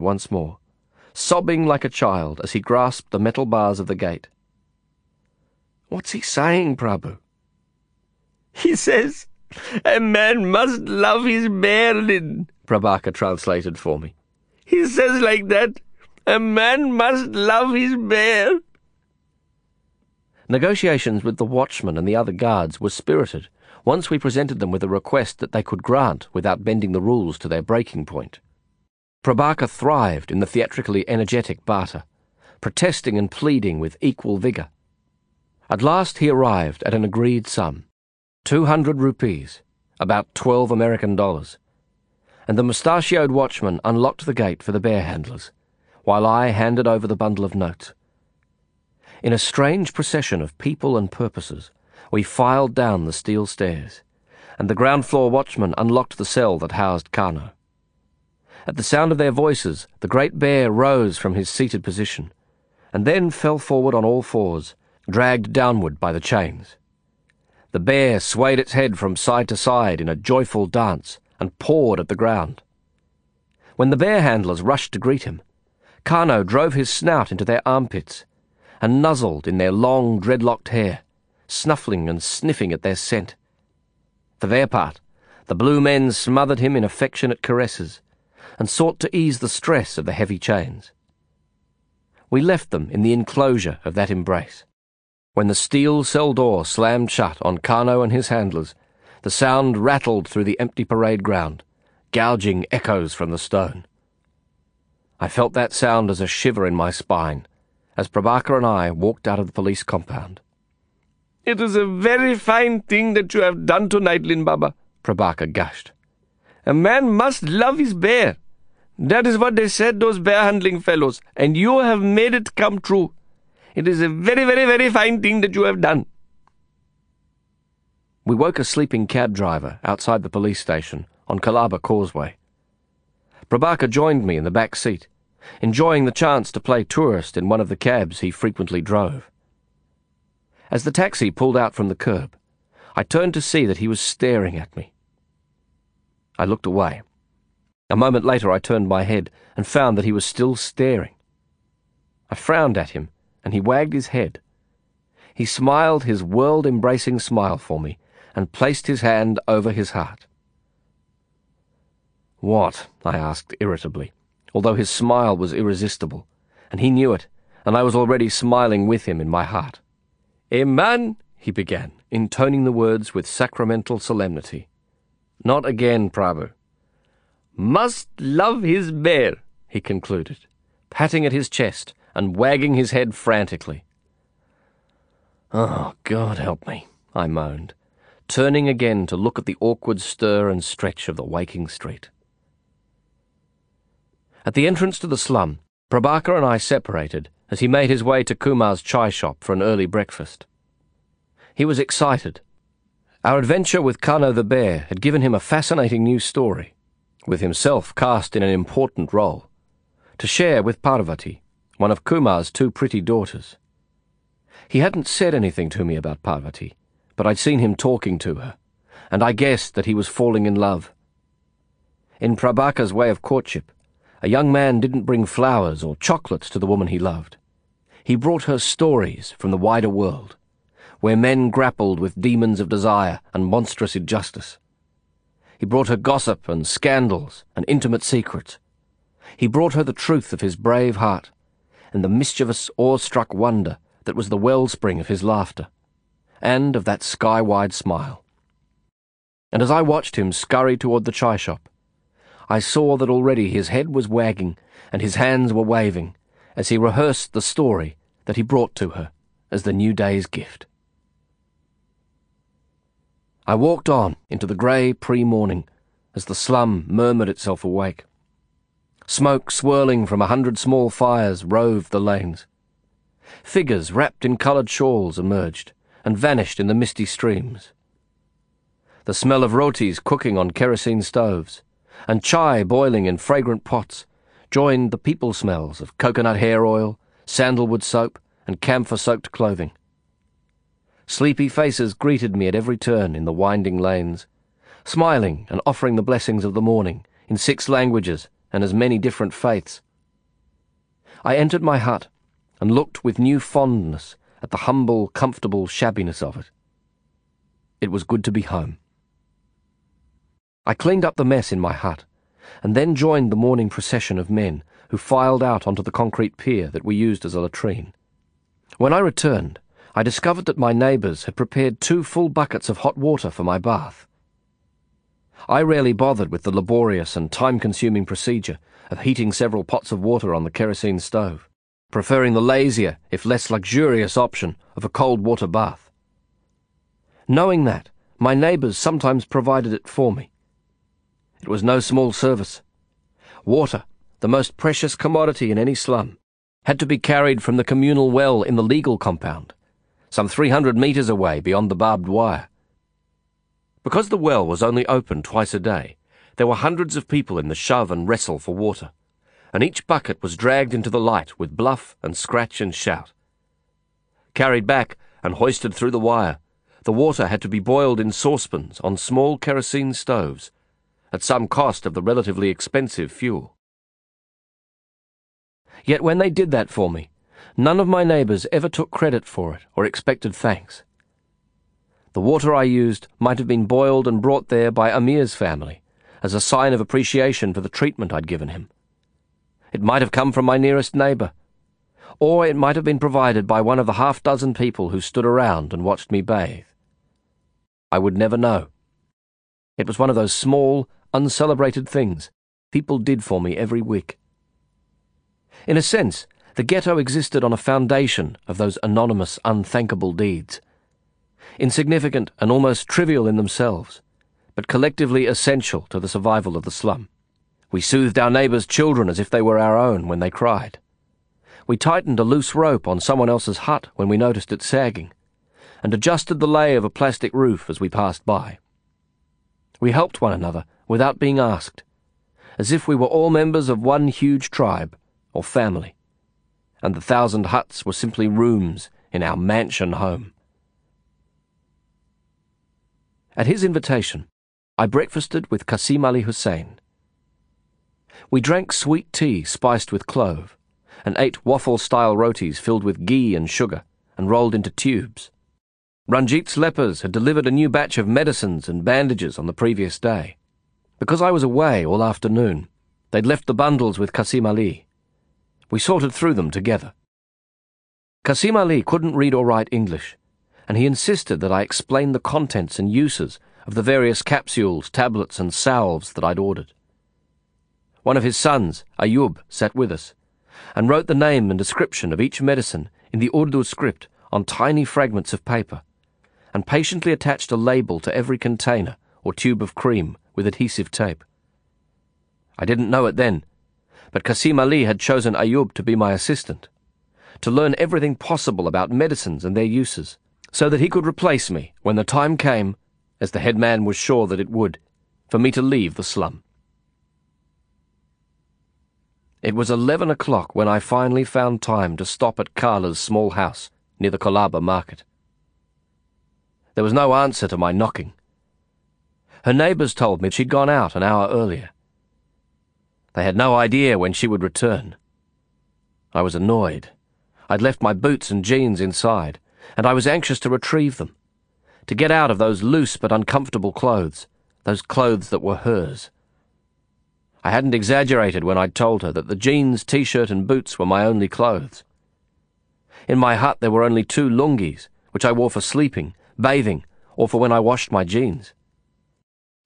once more, sobbing like a child as he grasped the metal bars of the gate. What's he saying, Prabhu? He says, a man must love his Berlin, Prabhakar translated for me. He says like that, a man must love his bear. Negotiations with the watchman and the other guards were spirited once we presented them with a request that they could grant without bending the rules to their breaking point. Prabhakar thrived in the theatrically energetic barter, protesting and pleading with equal vigour. At last he arrived at an agreed sum, 200 rupees, about 12 American dollars, and the mustachioed watchman unlocked the gate for the bear handlers, while I handed over the bundle of notes. In a strange procession of people and purposes, we filed down the steel stairs, and the ground floor watchman unlocked the cell that housed Kano. At the sound of their voices, the great bear rose from his seated position, and then fell forward on all fours, dragged downward by the chains. The bear swayed its head from side to side in a joyful dance and pawed at the ground. When the bear handlers rushed to greet him, Kano drove his snout into their armpits and nuzzled in their long, dreadlocked hair snuffling and sniffing at their scent. For their part, the blue men smothered him in affectionate caresses and sought to ease the stress of the heavy chains. We left them in the enclosure of that embrace. When the steel cell door slammed shut on Kano and his handlers, the sound rattled through the empty parade ground, gouging echoes from the stone. I felt that sound as a shiver in my spine as Prabhakar and I walked out of the police compound. It is a very fine thing that you have done tonight, Lin Baba, Prabhakar gushed. A man must love his bear. That is what they said, those bear handling fellows, and you have made it come true. It is a very, very, very fine thing that you have done. We woke a sleeping cab driver outside the police station on Colaba Causeway. Prabhakar joined me in the back seat, enjoying the chance to play tourist in one of the cabs he frequently drove. As the taxi pulled out from the curb, I turned to see that he was staring at me. I looked away. A moment later, I turned my head and found that he was still staring. I frowned at him, and he wagged his head. He smiled his world embracing smile for me and placed his hand over his heart. What? I asked irritably, although his smile was irresistible, and he knew it, and I was already smiling with him in my heart. A man, he began, intoning the words with sacramental solemnity. Not again, Prabhu. Must love his bear, he concluded, patting at his chest and wagging his head frantically. Oh, God help me, I moaned, turning again to look at the awkward stir and stretch of the waking street. At the entrance to the slum, Prabhakar and I separated as he made his way to Kumar's chai shop for an early breakfast. He was excited. Our adventure with Kano the bear had given him a fascinating new story, with himself cast in an important role, to share with Parvati, one of Kumar's two pretty daughters. He hadn't said anything to me about Parvati, but I'd seen him talking to her, and I guessed that he was falling in love. In Prabhakar's way of courtship, a young man didn't bring flowers or chocolates to the woman he loved. He brought her stories from the wider world, where men grappled with demons of desire and monstrous injustice. He brought her gossip and scandals and intimate secrets. He brought her the truth of his brave heart and the mischievous, awe-struck wonder that was the wellspring of his laughter and of that sky-wide smile. And as I watched him scurry toward the chai shop, I saw that already his head was wagging and his hands were waving as he rehearsed the story that he brought to her as the new day's gift. I walked on into the grey pre-morning as the slum murmured itself awake. Smoke swirling from a hundred small fires roved the lanes. Figures wrapped in coloured shawls emerged and vanished in the misty streams. The smell of rotis cooking on kerosene stoves and chai boiling in fragrant pots joined the people smells of coconut hair oil, sandalwood soap, and camphor soaked clothing. Sleepy faces greeted me at every turn in the winding lanes, smiling and offering the blessings of the morning in six languages and as many different faiths I entered my hut and looked with new fondness at the humble, comfortable shabbiness of it. It was good to be home. I cleaned up the mess in my hut, and then joined the morning procession of men who filed out onto the concrete pier that we used as a latrine. When I returned, I discovered that my neighbours had prepared two full buckets of hot water for my bath. I rarely bothered with the laborious and time-consuming procedure of heating several pots of water on the kerosene stove, preferring the lazier, if less luxurious option of a cold water bath. Knowing that, my neighbours sometimes provided it for me. It was no small service. Water, the most precious commodity in any slum, had to be carried from the communal well in the legal compound, some 300 metres away beyond the barbed wire. Because the well was only open twice a day, there were hundreds of people in the shove and wrestle for water, and each bucket was dragged into the light with bluff and scratch and shout. Carried back and hoisted through the wire, the water had to be boiled in saucepans on small kerosene stoves, at some cost of the relatively expensive fuel. Yet when they did that for me, none of my neighbours ever took credit for it or expected thanks. The water I used might have been boiled and brought there by Amir's family, as a sign of appreciation for the treatment I'd given him. It might have come from my nearest neighbour, or it might have been provided by one of the half dozen people who stood around and watched me bathe. I would never know. It was one of those small, uncelebrated things people did for me every week. In a sense, the ghetto existed on a foundation of those anonymous, unthankable deeds. Insignificant and almost trivial in themselves, but collectively essential to the survival of the slum. We soothed our neighbours' children as if they were our own when they cried. We tightened a loose rope on someone else's hut when we noticed it sagging, and adjusted the lay of a plastic roof as we passed by. We helped one another without being asked, as if we were all members of one huge tribe or family, and the thousand huts were simply rooms in our mansion home. At his invitation, I breakfasted with Qasim Ali Hussein. We drank sweet tea spiced with clove, and ate waffle-style rotis filled with ghee and sugar, and rolled into tubes. Ranjit's lepers had delivered a new batch of medicines and bandages on the previous day. Because I was away all afternoon, they'd left the bundles with Qasim Ali. We sorted through them together. Qasim Ali couldn't read or write English, and he insisted that I explain the contents and uses of the various capsules, tablets, and salves that I'd ordered. One of his sons, Ayub, sat with us, and wrote the name and description of each medicine in the Urdu script on tiny fragments of paper, and patiently attached a label to every container or tube of cream with adhesive tape. I didn't know it then, but Qasim Ali had chosen Ayub to be my assistant, to learn everything possible about medicines and their uses, so that he could replace me when the time came, as the headman was sure that it would, for me to leave the slum. It was eleven o'clock when I finally found time to stop at Carla's small house near the Colaba market. There was no answer to my knocking. Her neighbours told me she'd gone out an hour earlier. They had no idea when she would return. I was annoyed. I'd left my boots and jeans inside, and I was anxious to retrieve them, to get out of those loose but uncomfortable clothes, those clothes that were hers. I hadn't exaggerated when I'd told her that the jeans, t-shirt and boots were my only clothes. In my hut there were only two lungis, which I wore for sleeping, bathing, or for when I washed my jeans.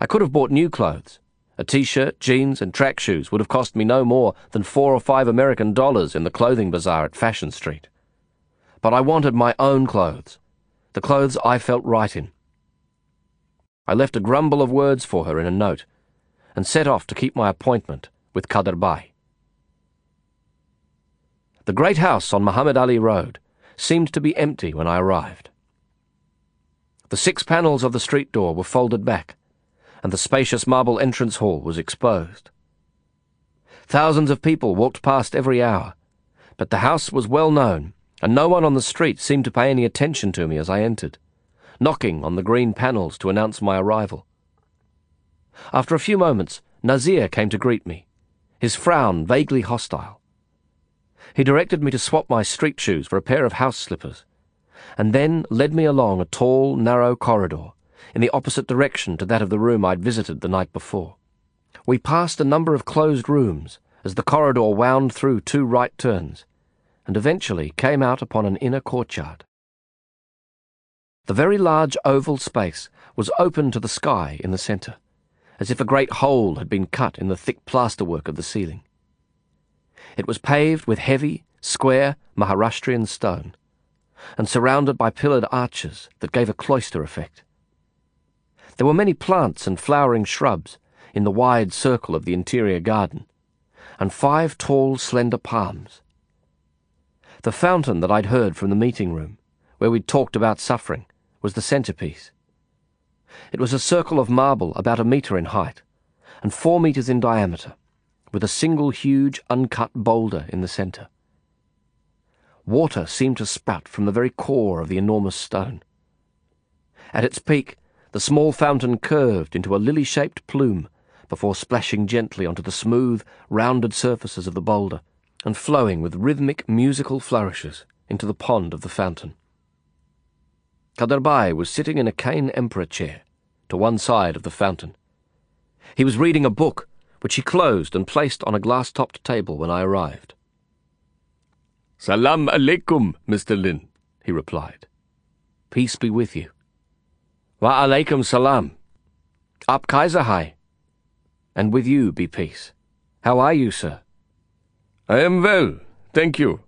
I could have bought new clothes, a t-shirt, jeans, and track shoes would have cost me no more than four or five American dollars in the clothing bazaar at Fashion Street. But I wanted my own clothes, the clothes I felt right in. I left a grumble of words for her in a note, and set off to keep my appointment with Kader. The great house on Muhammad Ali Road seemed to be empty when I arrived. The six panels of the street door were folded back, and the spacious marble entrance hall was exposed. Thousands of people walked past every hour, but the house was well known, and no one on the street seemed to pay any attention to me as I entered, knocking on the green panels to announce my arrival. After a few moments, Nazir came to greet me, his frown vaguely hostile. He directed me to swap my street shoes for a pair of house slippers, and then led me along a tall, narrow corridor in the opposite direction to that of the room I'd visited the night before. We passed a number of closed rooms as the corridor wound through two right turns, and eventually came out upon an inner courtyard. The very large oval space was open to the sky in the centre, as if a great hole had been cut in the thick plasterwork of the ceiling. It was paved with heavy, square Maharashtrian stone, and surrounded by pillared arches that gave a cloister effect. There were many plants and flowering shrubs in the wide circle of the interior garden, and five tall, slender palms. The fountain that I'd heard from the meeting room, where we'd talked about suffering, was the centerpiece. It was a circle of marble about a metre in height and four metres in diameter, with a single huge uncut boulder in the centre. Water seemed to spout from the very core of the enormous stone. At its peak, the small fountain curved into a lily shaped plume before splashing gently onto the smooth, rounded surfaces of the boulder and flowing with rhythmic musical flourishes into the pond of the fountain. Kaderbai was sitting in a cane emperor chair to one side of the fountain. He was reading a book, which he closed and placed on a glass topped table when I arrived. Salam alaikum, Mr. Lin, he replied. Peace be with you. Wa alaikum salam. Aap kaise hai. And with you be peace. How are you, sir? I am well, thank you.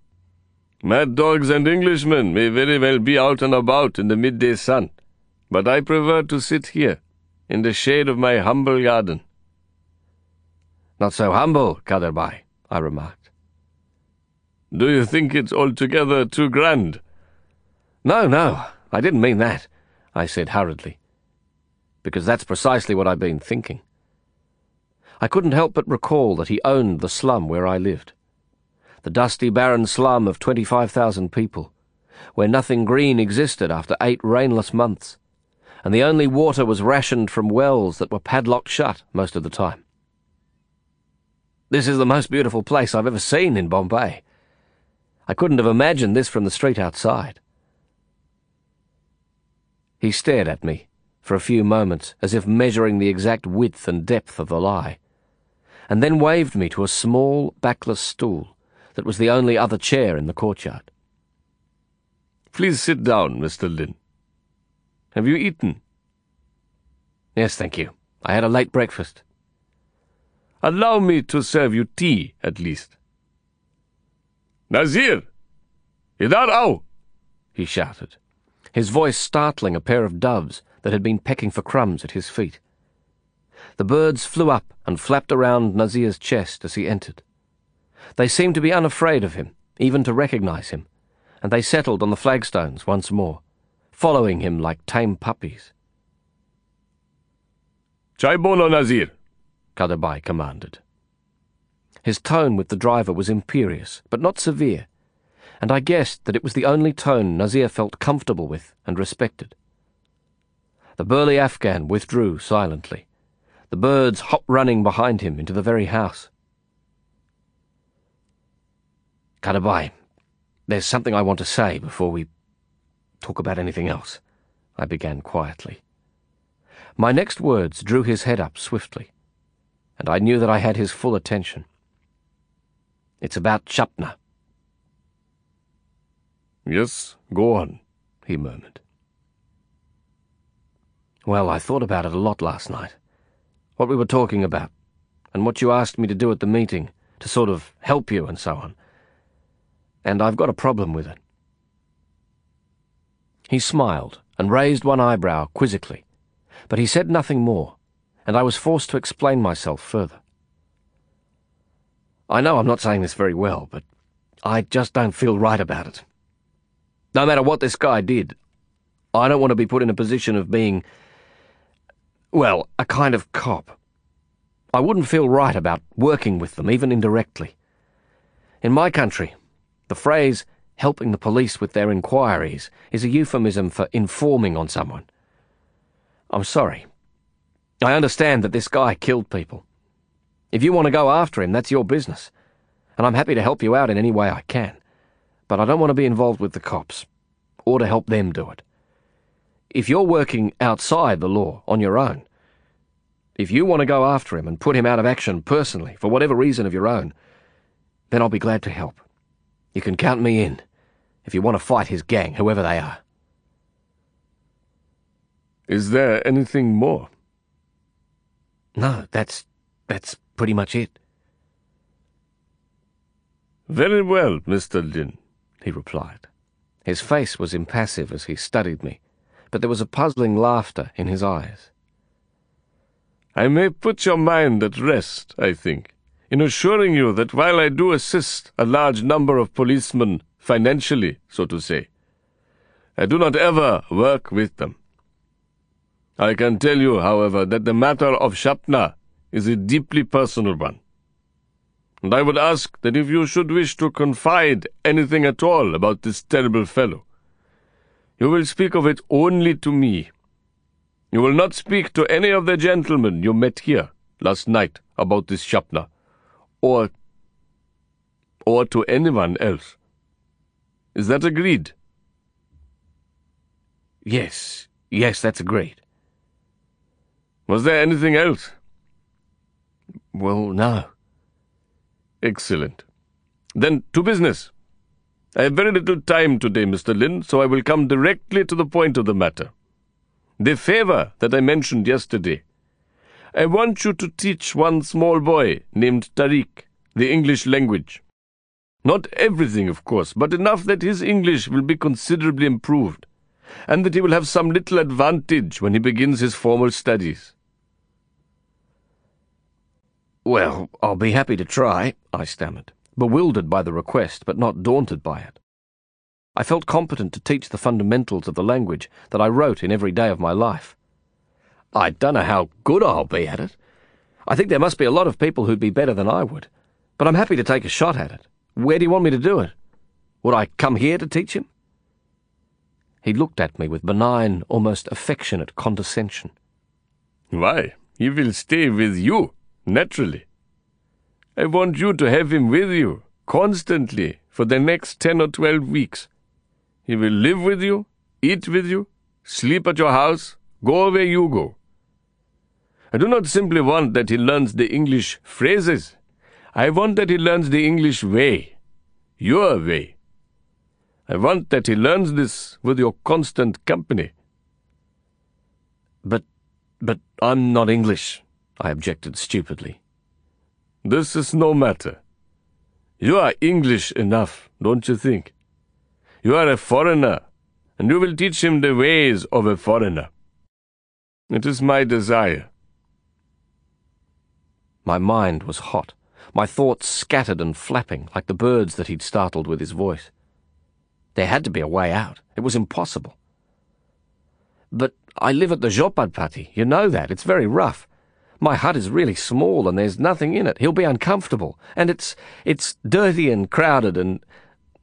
Mad dogs and Englishmen may very well be out and about in the midday sun, but I prefer to sit here, in the shade of my humble garden. Not so humble, Kaderbai, I remarked. Do you think it's altogether too grand? No, no, I didn't mean that, I said hurriedly, because that's precisely what I've been thinking. I couldn't help but recall that he owned the slum where I lived the dusty, barren slum of 25,000 people, where nothing green existed after eight rainless months, and the only water was rationed from wells that were padlocked shut most of the time. This is the most beautiful place I've ever seen in Bombay. I couldn't have imagined this from the street outside. He stared at me for a few moments as if measuring the exact width and depth of the lie, and then waved me to a small, backless stool that was the only other chair in the courtyard. Please sit down, Mr. Lin. Have you eaten? Yes, thank you. I had a late breakfast. Allow me to serve you tea, at least. Nazir! Idar ao! he shouted, his voice startling a pair of doves that had been pecking for crumbs at his feet. The birds flew up and flapped around Nazir's chest as he entered. They seemed to be unafraid of him, even to recognize him, and they settled on the flagstones once more, following him like tame puppies. Chai bono, Nazir, Kaderbai commanded. His tone with the driver was imperious, but not severe, and I guessed that it was the only tone Nazir felt comfortable with and respected. The burly Afghan withdrew silently, the birds hop running behind him into the very house. Kaderbai, there's something I want to say before we talk about anything else, I began quietly. My next words drew his head up swiftly, and I knew that I had his full attention. It's about Sapna. Yes, go on, he murmured. Well, I thought about it a lot last night. What we were talking about, and what you asked me to do at the meeting, to sort of help you and so on and I've got a problem with it. He smiled and raised one eyebrow quizzically, but he said nothing more, and I was forced to explain myself further. I know I'm not saying this very well, but I just don't feel right about it. No matter what this guy did, I don't want to be put in a position of being, well, a kind of cop. I wouldn't feel right about working with them, even indirectly. In my country, the phrase helping the police with their inquiries is a euphemism for informing on someone. I'm sorry. I understand that this guy killed people. If you want to go after him, that's your business. and I'm happy to help you out in any way I can. But I don't want to be involved with the cops, or to help them do it. If you're working outside the law on your own, if you want to go after him and put him out of action personally, for whatever reason of your own, then I'll be glad to help. You can count me in if you want to fight his gang, whoever they are. Is there anything more? No, that's that's pretty much it. Very well, Mr. Lin, he replied. His face was impassive as he studied me, but there was a puzzling laughter in his eyes. I may put your mind at rest, I think, in assuring you that while I do assist a large number of policemen financially, so to say, I do not ever work with them. I can tell you, however, that the matter of Sapna is a deeply personal one. And I would ask that if you should wish to confide anything at all about this terrible fellow, you will speak of it only to me. You will not speak to any of the gentlemen you met here last night about this Sapna, or or to anyone else. Is that agreed? Yes, yes, that's agreed. Was there anything else? Well, no. Excellent. Then to business. I have very little time today, Mr. Lin, so I will come directly to the point of the matter. The favor that I mentioned yesterday. I want you to teach one small boy named Tariq the English language. Not everything, of course, but enough that his English will be considerably improved, and that he will have some little advantage when he begins his formal studies. Well, I'll be happy to try, I stammered, bewildered by the request, but not daunted by it. I felt competent to teach the fundamentals of the language that I wrote in every day of my life. I don't know how good I'll be at it. I think there must be a lot of people who'd be better than I would, but I'm happy to take a shot at it. Where do you want me to do it? Would I come here to teach him? He looked at me with benign, almost affectionate condescension. Why, he will stay with you. Naturally. I want you to have him with you, constantly, for the next ten or twelve weeks. He will live with you, eat with you, sleep at your house, go where you go. I do not simply want that he learns the English phrases. I want that he learns the English way, your way. I want that he learns this with your constant company. But, but I'm not English, I objected stupidly. This is no matter. You are English enough, don't you think? You are a foreigner, and you will teach him the ways of a foreigner. It is my desire. My mind was hot, my thoughts scattered and flapping like the birds that he'd startled with his voice. There had to be a way out. It was impossible. But I live at the Zhopadpatti. You know that. It's very rough. My hut is really small and there's nothing in it. He'll be uncomfortable. And it's it's dirty and crowded and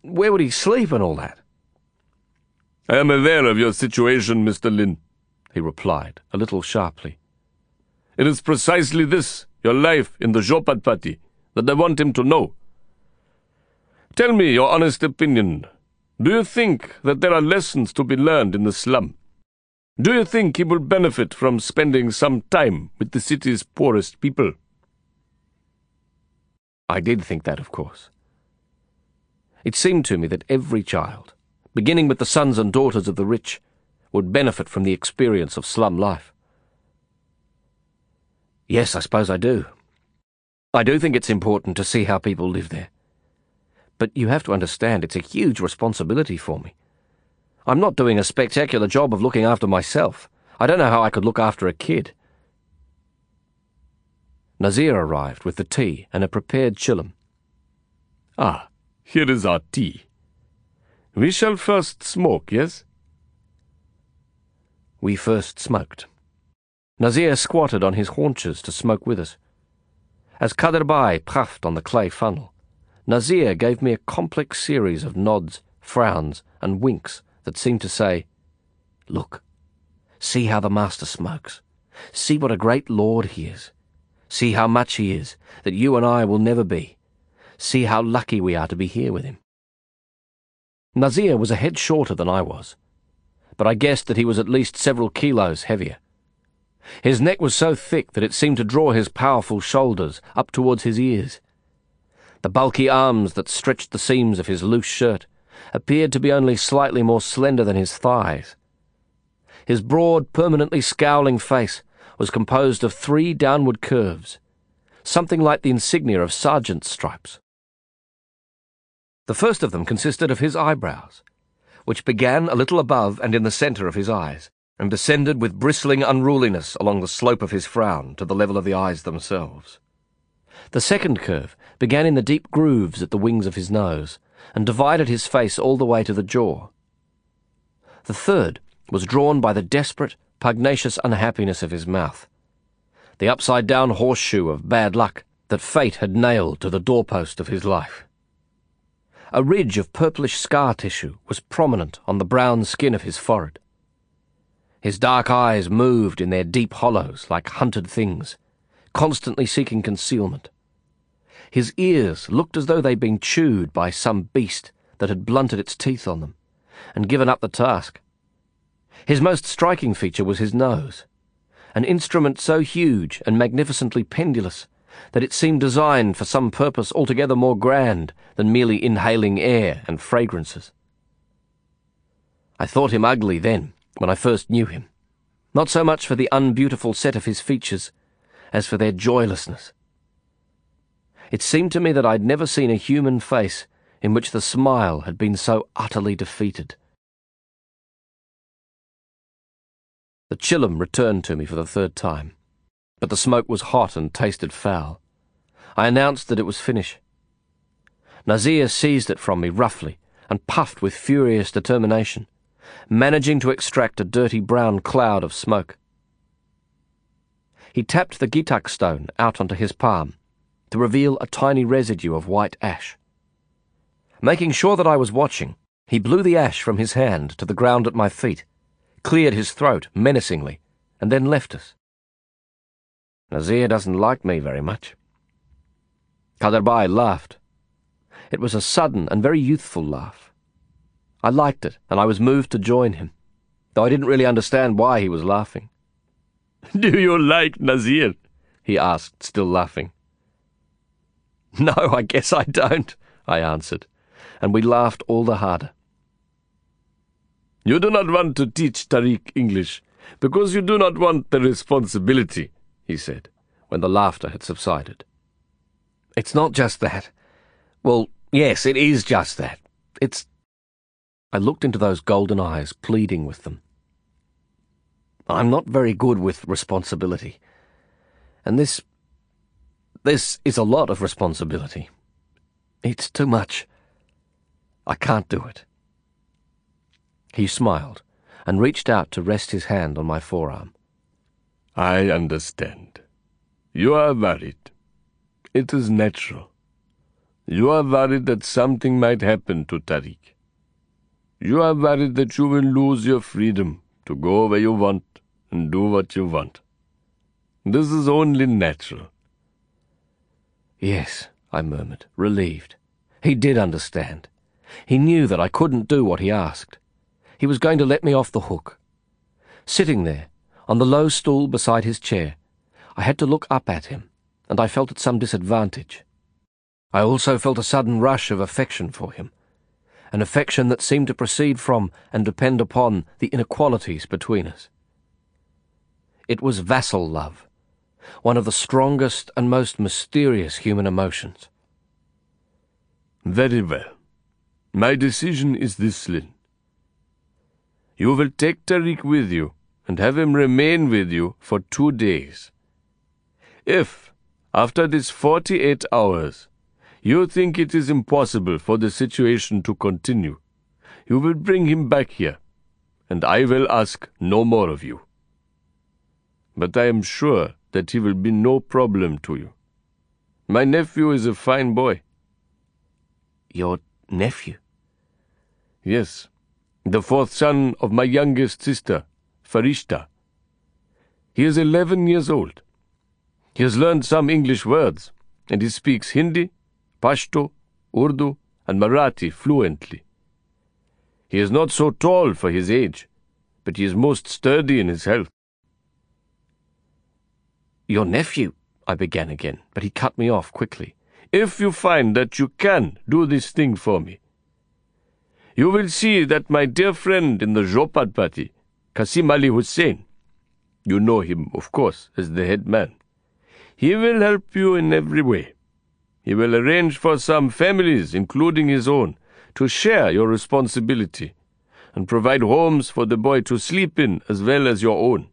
where would he sleep and all that? I am aware of your situation, Mr. Lin, he replied, a little sharply. It is precisely this, your life in the Zhopadpatti, that I want him to know. Tell me your honest opinion. Do you think that there are lessons to be learned in the slum? Do you think he will benefit from spending some time with the city's poorest people? I did think that, of course. It seemed to me that every child, beginning with the sons and daughters of the rich, would benefit from the experience of slum life. Yes, I suppose I do. I do think it's important to see how people live there. But you have to understand it's a huge responsibility for me. I'm not doing a spectacular job of looking after myself. I don't know how I could look after a kid. Nazir arrived with the tea and a prepared chillum. Ah, here is our tea. We shall first smoke, yes? We first smoked. Nazir squatted on his haunches to smoke with us. As Kader Bhai puffed on the clay funnel, Nazir gave me a complex series of nods, frowns, and winks that seemed to say, Look, see how the master smokes. See what a great lord he is. See how much he is that you and I will never be. See how lucky we are to be here with him. Nazir was a head shorter than I was, but I guessed that he was at least several kilos heavier. His neck was so thick that it seemed to draw his powerful shoulders up towards his ears. The bulky arms that stretched the seams of his loose shirt appeared to be only slightly more slender than his thighs. His broad, permanently scowling face was composed of three downward curves, something like the insignia of sergeant's stripes. The first of them consisted of his eyebrows, which began a little above and in the centre of his eyes, and descended with bristling unruliness along the slope of his frown to the level of the eyes themselves. The second curve began in the deep grooves at the wings of his nose, and divided his face all the way to the jaw. The third was drawn by the desperate, pugnacious unhappiness of his mouth, the upside down horseshoe of bad luck that fate had nailed to the doorpost of his life. A ridge of purplish scar tissue was prominent on the brown skin of his forehead. His dark eyes moved in their deep hollows like hunted things, constantly seeking concealment. His ears looked as though they'd been chewed by some beast that had blunted its teeth on them and given up the task. His most striking feature was his nose, an instrument so huge and magnificently pendulous that it seemed designed for some purpose altogether more grand than merely inhaling air and fragrances. I thought him ugly then, when I first knew him, not so much for the unbeautiful set of his features as for their joylessness. It seemed to me that I'd never seen a human face in which the smile had been so utterly defeated. The chillum returned to me for the third time, but the smoke was hot and tasted foul. I announced that it was finish. Nazir seized it from me roughly and puffed with furious determination managing to extract a dirty brown cloud of smoke. He tapped the Gittak stone out onto his palm to reveal a tiny residue of white ash. Making sure that I was watching, he blew the ash from his hand to the ground at my feet, cleared his throat menacingly, and then left us. Nazir doesn't like me very much. Kaderbai laughed. It was a sudden and very youthful laugh. I liked it, and I was moved to join him, though I didn't really understand why he was laughing. Do you like Nazir? he asked, still laughing. No, I guess I don't, I answered, and we laughed all the harder. You do not want to teach Tariq English because you do not want the responsibility, he said, when the laughter had subsided. It's not just that. Well, yes, it is just that. It's I looked into those golden eyes, pleading with them. I'm not very good with responsibility. And this. This is a lot of responsibility. It's too much. I can't do it. He smiled and reached out to rest his hand on my forearm. I understand. You are worried. It is natural. You are worried that something might happen to Tariq. You are worried that you will lose your freedom to go where you want and do what you want. This is only natural. Yes, I murmured, relieved. He did understand. He knew that I couldn't do what he asked. He was going to let me off the hook. Sitting there, on the low stool beside his chair, I had to look up at him, and I felt at some disadvantage. I also felt a sudden rush of affection for him an affection that seemed to proceed from and depend upon the inequalities between us. It was vassal love, one of the strongest and most mysterious human emotions. Very well. My decision is this, Lin. You will take Tariq with you and have him remain with you for two days. If, after these forty-eight hours, you think it is impossible for the situation to continue. You will bring him back here, and I will ask no more of you. But I am sure that he will be no problem to you. My nephew is a fine boy. Your nephew? Yes, the fourth son of my youngest sister, Farishta. He is eleven years old. He has learned some English words, and he speaks Hindi, Pashto, Urdu, and Marathi fluently. He is not so tall for his age, but he is most sturdy in his health. Your nephew, I began again, but he cut me off quickly. If you find that you can do this thing for me, you will see that my dear friend in the Jopad party, Qasim Ali Hussein, you know him, of course, as the head man, he will help you in every way. He will arrange for some families, including his own, to share your responsibility and provide homes for the boy to sleep in as well as your own.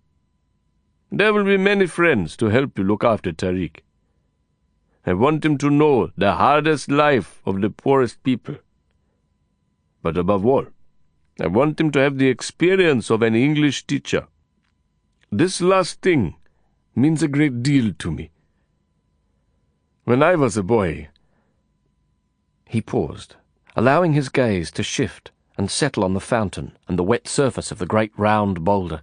There will be many friends to help you look after Tariq. I want him to know the hardest life of the poorest people. But above all, I want him to have the experience of an English teacher. This last thing means a great deal to me. When I was a boy, he paused, allowing his gaze to shift and settle on the fountain and the wet surface of the great round boulder.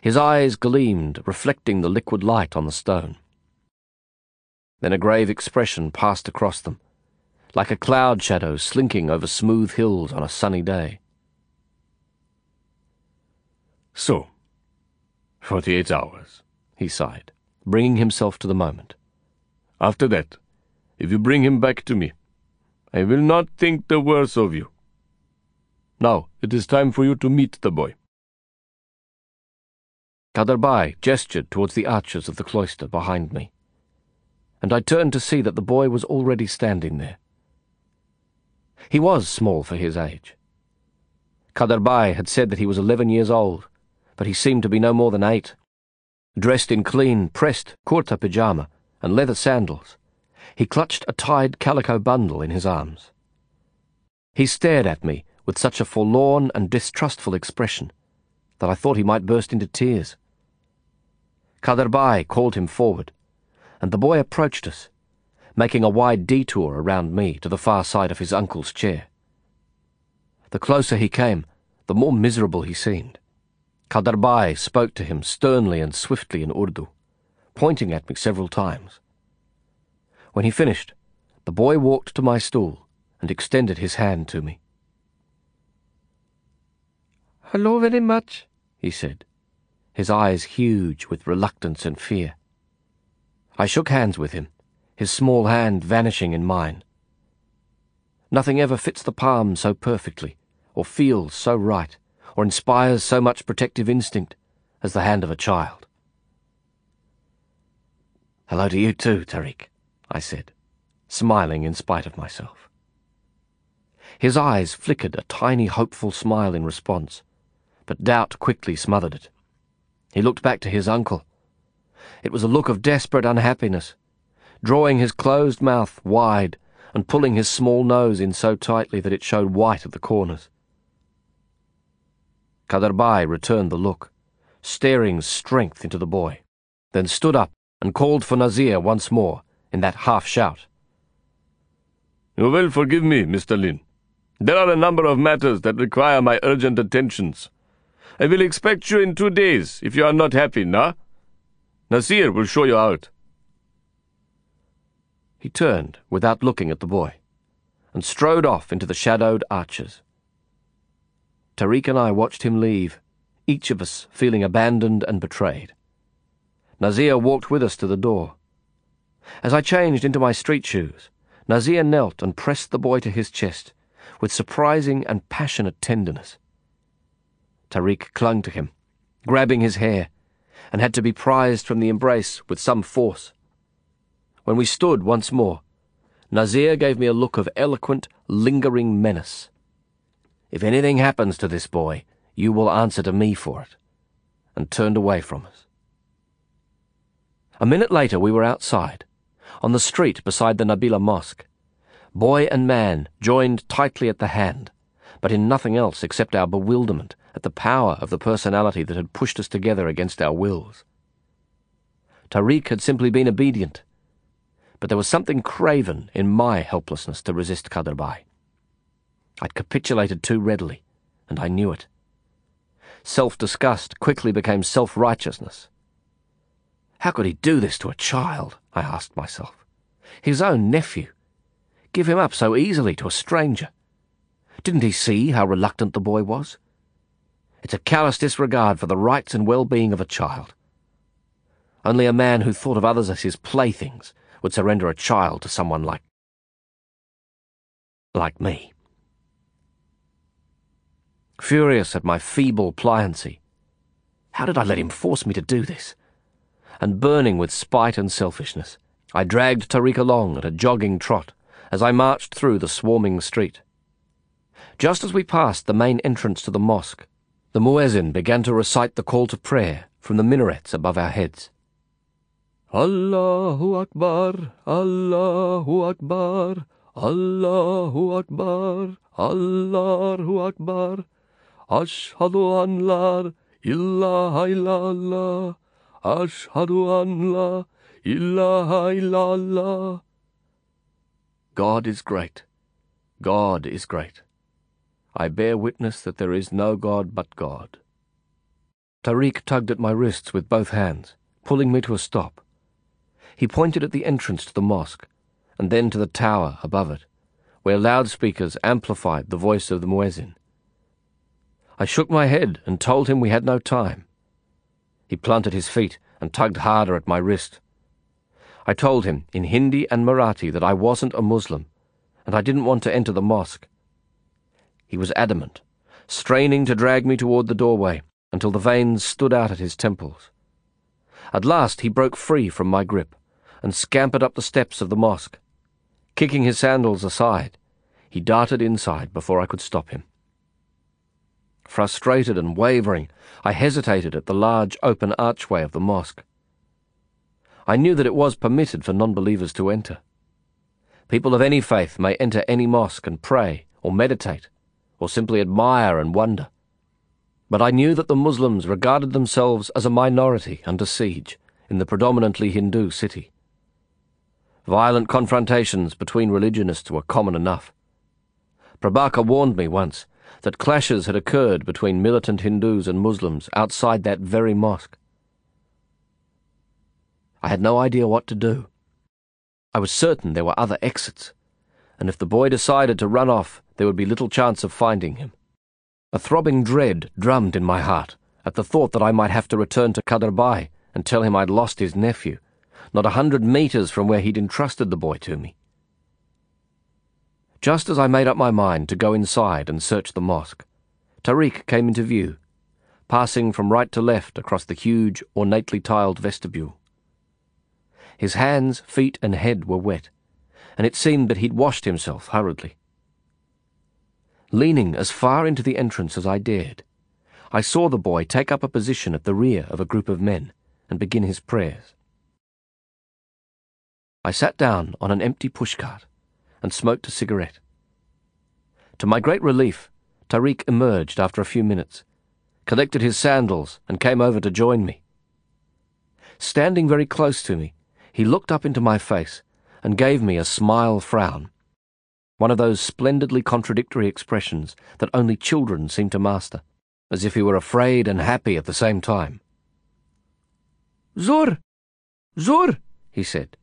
His eyes gleamed, reflecting the liquid light on the stone. Then a grave expression passed across them, like a cloud shadow slinking over smooth hills on a sunny day. So, forty-eight hours, he sighed, bringing himself to the moment. After that, if you bring him back to me, I will not think the worse of you. Now it is time for you to meet the boy. Kaderbai gestured towards the arches of the cloister behind me, and I turned to see that the boy was already standing there. He was small for his age. Kaderbai had said that he was eleven years old, but he seemed to be no more than eight. Dressed in clean, pressed kurta pyjama, and leather sandals. He clutched a tied calico bundle in his arms. He stared at me with such a forlorn and distrustful expression that I thought he might burst into tears. Kaderbai called him forward, and the boy approached us, making a wide detour around me to the far side of his uncle's chair. The closer he came, the more miserable he seemed. Kaderbai spoke to him sternly and swiftly in Urdu pointing at me several times. When he finished, the boy walked to my stool and extended his hand to me. Hello very much, he said, his eyes huge with reluctance and fear. I shook hands with him, his small hand vanishing in mine. Nothing ever fits the palm so perfectly, or feels so right, or inspires so much protective instinct as the hand of a child. Hello to you too, Tariq, I said, smiling in spite of myself. His eyes flickered a tiny hopeful smile in response, but doubt quickly smothered it. He looked back to his uncle. It was a look of desperate unhappiness, drawing his closed mouth wide and pulling his small nose in so tightly that it showed white at the corners. Kaderbai returned the look, staring strength into the boy, then stood up and called for Nazir once more in that half shout. You will forgive me, Mr. Lin. There are a number of matters that require my urgent attentions. I will expect you in two days if you are not happy, nah? Nazir will show you out. He turned without looking at the boy and strode off into the shadowed arches. Tariq and I watched him leave, each of us feeling abandoned and betrayed. Nazir walked with us to the door. As I changed into my street shoes, Nazir knelt and pressed the boy to his chest with surprising and passionate tenderness. Tariq clung to him, grabbing his hair, and had to be prized from the embrace with some force. When we stood once more, Nazir gave me a look of eloquent, lingering menace. If anything happens to this boy, you will answer to me for it, and turned away from us. A minute later, we were outside, on the street beside the Nabila Mosque. Boy and man joined tightly at the hand, but in nothing else except our bewilderment at the power of the personality that had pushed us together against our wills. Tariq had simply been obedient, but there was something craven in my helplessness to resist Kaderbai. I'd capitulated too readily, and I knew it. Self-disgust quickly became self-righteousness. How could he do this to a child? I asked myself. His own nephew, give him up so easily to a stranger? Didn't he see how reluctant the boy was? It's a callous disregard for the rights and well-being of a child. Only a man who thought of others as his playthings would surrender a child to someone like... like me. Furious at my feeble pliancy, how did I let him force me to do this? And burning with spite and selfishness, I dragged Tariq along at a jogging trot as I marched through the swarming street. Just as we passed the main entrance to the mosque, the muezzin began to recite the call to prayer from the minarets above our heads. Allahu Akbar, Allahu Akbar, Allahu Akbar, Allahu Akbar, Ashhadu an la ilaha illallah, Ashhadu an la ilaha illallah. God is great. God is great. I bear witness that there is no God but God. Tariq tugged at my wrists with both hands, pulling me to a stop. He pointed at the entrance to the mosque, and then to the tower above it, where loudspeakers amplified the voice of the muezzin. I shook my head and told him we had no time. He planted his feet and tugged harder at my wrist. I told him in Hindi and Marathi that I wasn't a Muslim, and I didn't want to enter the mosque. He was adamant, straining to drag me toward the doorway until the veins stood out at his temples. At last he broke free from my grip and scampered up the steps of the mosque. Kicking his sandals aside, he darted inside before I could stop him. Frustrated and wavering, I hesitated at the large open archway of the mosque. I knew that it was permitted for non-believers to enter. People of any faith may enter any mosque and pray or meditate or simply admire and wonder. But I knew that the Muslims regarded themselves as a minority under siege in the predominantly Hindu city. Violent confrontations between religionists were common enough. Prabaker warned me once that clashes had occurred between militant Hindus and Muslims outside that very mosque. I had no idea what to do. I was certain there were other exits, and if the boy decided to run off, there would be little chance of finding him. A throbbing dread drummed in my heart at the thought that I might have to return to Kaderbai and tell him I'd lost his nephew, not a hundred metres from where he'd entrusted the boy to me. Just as I made up my mind to go inside and search the mosque, Tariq came into view, passing from right to left across the huge, ornately tiled vestibule. His hands, feet, and head were wet, and it seemed that he'd washed himself hurriedly. Leaning as far into the entrance as I dared, I saw the boy take up a position at the rear of a group of men and begin his prayers. I sat down on an empty pushcart and smoked a cigarette. To my great relief, Tariq emerged after a few minutes, collected his sandals, and came over to join me. Standing very close to me, he looked up into my face and gave me a smile frown one of those splendidly contradictory expressions that only children seem to master, as if he were afraid and happy at the same time. Zuhr! Zuhr! he said,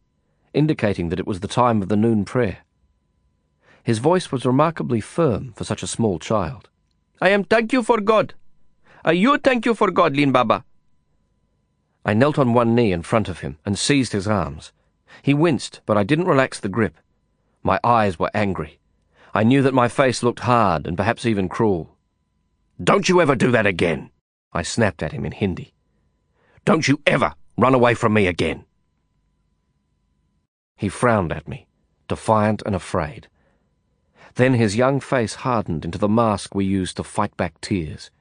indicating that it was the time of the noon prayer. His voice was remarkably firm for such a small child. I am thank you for God. Are you thank you for God, Lin Baba? I knelt on one knee in front of him and seized his arms. He winced, but I didn't relax the grip. My eyes were angry. I knew that my face looked hard and perhaps even cruel. Don't you ever do that again, I snapped at him in Hindi. Don't you ever run away from me again. He frowned at me, defiant and afraid. Then his young face hardened into the mask we use to fight back tears.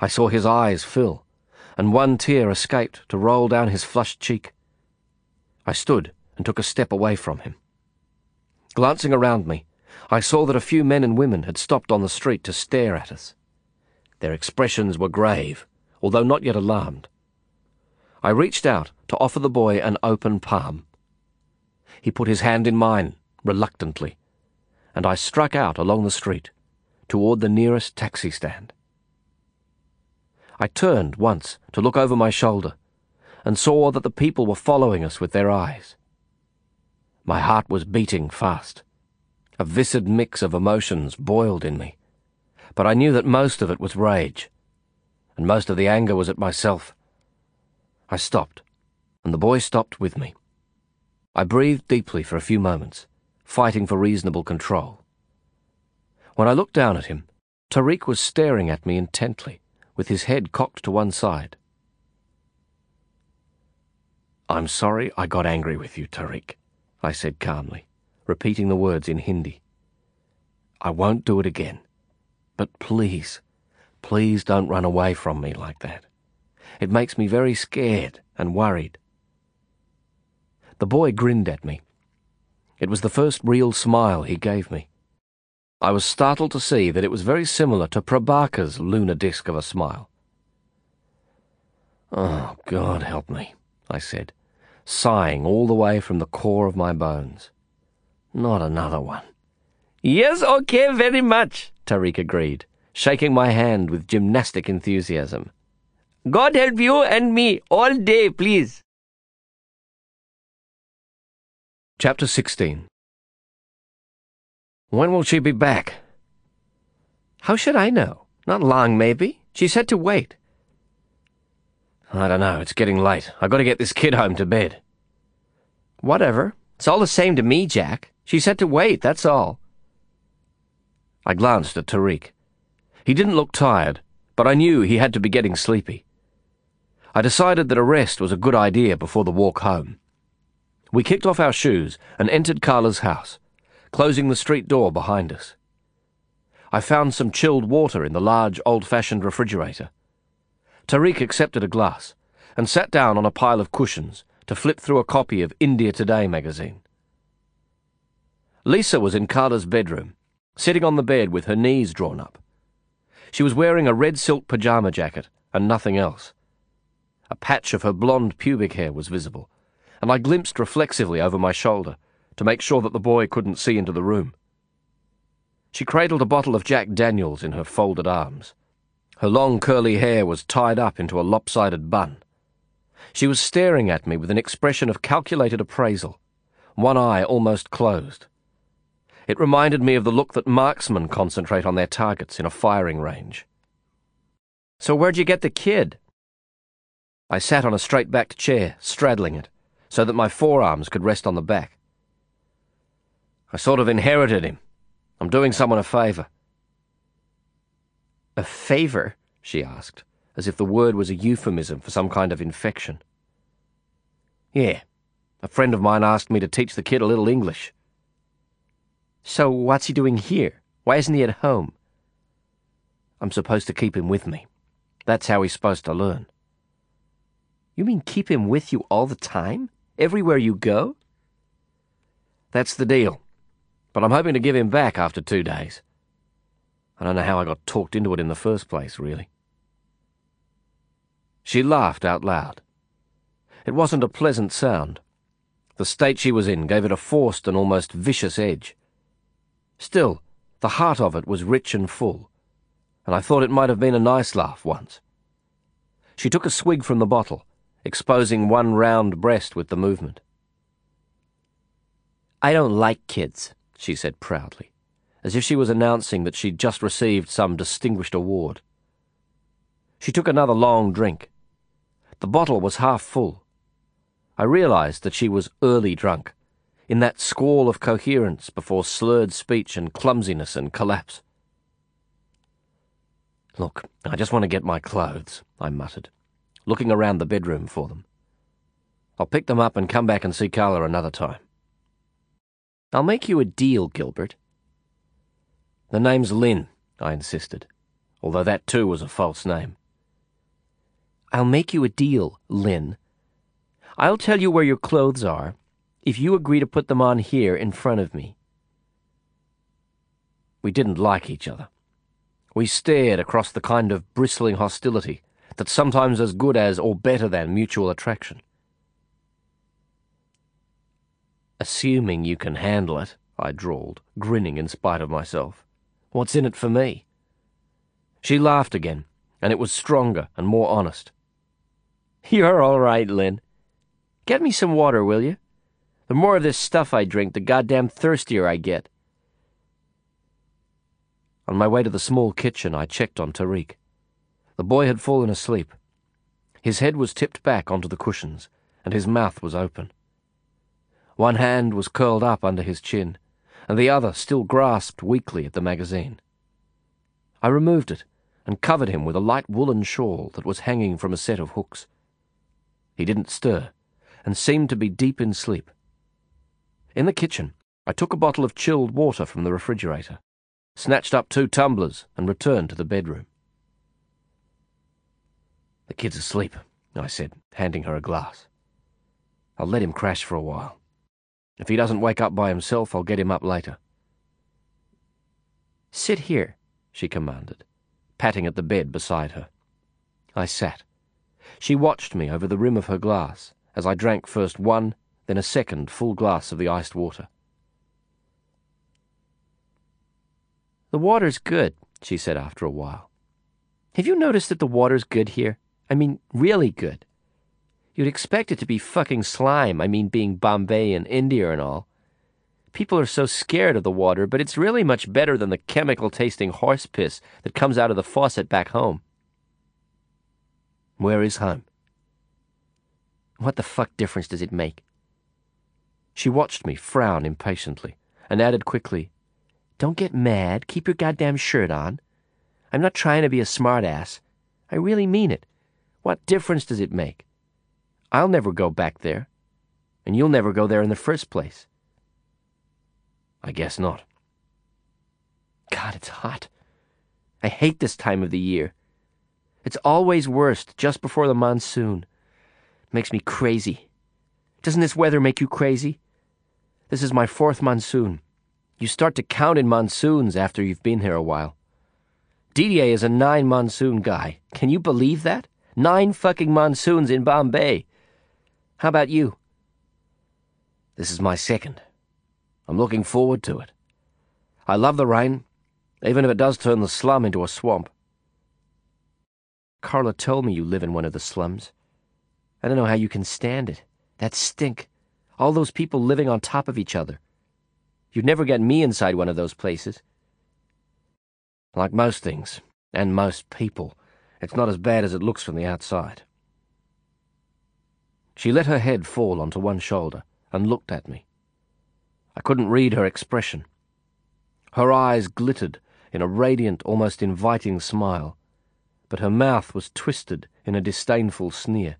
I saw his eyes fill, and one tear escaped to roll down his flushed cheek. I stood and took a step away from him. Glancing around me, I saw that a few men and women had stopped on the street to stare at us. Their expressions were grave, although not yet alarmed. I reached out to offer the boy an open palm. He put his hand in mine, reluctantly, and I struck out along the street, toward the nearest taxi stand. I turned once to look over my shoulder and saw that the people were following us with their eyes. My heart was beating fast, A viscid mix of emotions boiled in me, but I knew that most of it was rage, and most of the anger was at myself. I stopped, and the boy stopped with me. I breathed deeply for a few moments, fighting for reasonable control. When I looked down at him, Tariq was staring at me intently, with his head cocked to one side. I'm sorry I got angry with you, Tariq, I said calmly, repeating the words in Hindi. I won't do it again. But please, please don't run away from me like that. It makes me very scared and worried. The boy grinned at me. It was the first real smile he gave me. I was startled to see that it was very similar to Prabaker's lunar disk of a smile. Oh, God help me, I said, sighing all the way from the core of my bones. Not another one. Yes, okay, very much, Tariq agreed, shaking my hand with gymnastic enthusiasm. God help you and me all day, please. Chapter 16 When will she be back? How should I know? Not long, maybe. She said to wait. I don't know. It's getting late. I've got to get this kid home to bed. Whatever. It's all the same to me, Jack. She said to wait, that's all. I glanced at Tariq. He didn't look tired, but I knew he had to be getting sleepy. I decided that a rest was a good idea before the walk home. We kicked off our shoes and entered Carla's house, closing the street door behind us. I found some chilled water in the large, old-fashioned refrigerator. Tariq accepted a glass and sat down on a pile of cushions to flip through a copy of India Today magazine. Lisa was in Carla's bedroom, sitting on the bed with her knees drawn up. She was wearing a red silk pajama jacket and nothing else. A patch of her blonde pubic hair was visible, and I glimpsed reflexively over my shoulder to make sure that the boy couldn't see into the room. She cradled a bottle of Jack Daniels in her folded arms. Her long curly hair was tied up into a lopsided bun. She was staring at me with an expression of calculated appraisal, one eye almost closed. It reminded me of the look that marksmen concentrate on their targets in a firing range. So where'd you get the kid? I sat on a straight-backed chair, straddling it, so that my forearms could rest on the back. I sort of inherited him. I'm doing someone a favour. A favor? she asked, as if the word was a euphemism for some kind of infection. Yeah. A friend of mine asked me to teach the kid a little English. So what's he doing here? Why isn't he at home? I'm supposed to keep him with me. That's how he's supposed to learn. You mean keep him with you all the time? Everywhere you go? That's the deal. But I'm hoping to give him back after two days. I don't know how I got talked into it in the first place, really. She laughed out loud. It wasn't a pleasant sound. The state she was in gave it a forced and almost vicious edge. Still, the heart of it was rich and full, and I thought it might have been a nice laugh once. She took a swig from the bottle, exposing one round breast with the movement. I don't like kids, she said proudly as if she was announcing that she'd just received some distinguished award. She took another long drink. The bottle was half full. I realized that she was early drunk, in that squall of coherence before slurred speech and clumsiness and collapse. Look, I just want to get my clothes, I muttered, looking around the bedroom for them. I'll pick them up and come back and see Carla another time. I'll make you a deal, Gilbert, the name's Lin, I insisted, although that too was a false name. I'll make you a deal, Lin. I'll tell you where your clothes are if you agree to put them on here in front of me. We didn't like each other. We stared across the kind of bristling hostility that's sometimes as good as or better than mutual attraction. Assuming you can handle it, I drawled, grinning in spite of myself. What's in it for me? She laughed again, and it was stronger and more honest. You're all right, Lin. Get me some water, will you? The more of this stuff I drink, the goddamn thirstier I get. On my way to the small kitchen, I checked on Tariq. The boy had fallen asleep. His head was tipped back onto the cushions, and his mouth was open. One hand was curled up under his chin, and the other still grasped weakly at the magazine. I removed it and covered him with a light woolen shawl that was hanging from a set of hooks. He didn't stir, and seemed to be deep in sleep. In the kitchen, I took a bottle of chilled water from the refrigerator, snatched up two tumblers, and returned to the bedroom. The kid's asleep, I said, handing her a glass. I'll let him crash for a while. If he doesn't wake up by himself, I'll get him up later. Sit here, she commanded, patting at the bed beside her. I sat. She watched me over the rim of her glass as I drank first one, then a second full glass of the iced water. The water's good, she said after a while. Have you noticed that the water's good here? I mean, really good. You'd expect it to be fucking slime, I mean, being Bombay and India and all. People are so scared of the water, but it's really much better than the chemical tasting horse piss that comes out of the faucet back home. Where is home? What the fuck difference does it make? She watched me frown impatiently and added quickly, Don't get mad. Keep your goddamn shirt on. I'm not trying to be a smartass. I really mean it. What difference does it make? I'll never go back there, and you'll never go there in the first place. I guess not. God, it's hot. I hate this time of the year. It's always worst just before the monsoon. It makes me crazy. Doesn't this weather make you crazy? This is my fourth monsoon. You start to count in monsoons after you've been here a while. Didier is a nine monsoon guy. Can you believe that? Nine fucking monsoons in Bombay. How about you? This is my second. I'm looking forward to it. I love the rain, even if it does turn the slum into a swamp. Carla told me you live in one of the slums. I don't know how you can stand it. That stink. All those people living on top of each other. You'd never get me inside one of those places. Like most things, and most people, it's not as bad as it looks from the outside. She let her head fall onto one shoulder and looked at me. I couldn't read her expression. Her eyes glittered in a radiant, almost inviting smile, but her mouth was twisted in a disdainful sneer.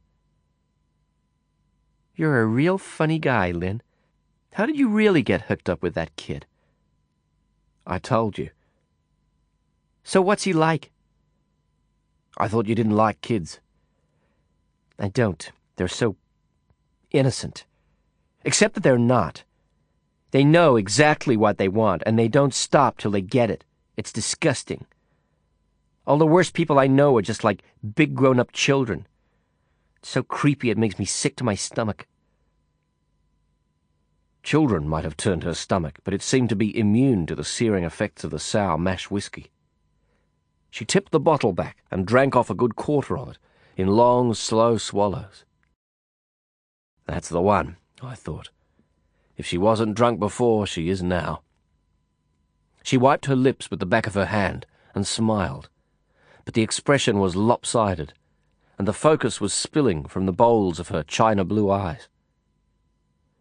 You're a real funny guy, Lin. How did you really get hooked up with that kid? I told you. So what's he like? I thought you didn't like kids. I don't. They're so innocent. Except that they're not. They know exactly what they want, and they don't stop till they get it. It's disgusting. All the worst people I know are just like big grown up children. It's so creepy it makes me sick to my stomach. Children might have turned her stomach, but it seemed to be immune to the searing effects of the sour mash whiskey. She tipped the bottle back and drank off a good quarter of it in long, slow swallows. That's the one, I thought. If she wasn't drunk before, she is now. She wiped her lips with the back of her hand and smiled, but the expression was lopsided, and the focus was spilling from the bowls of her china blue eyes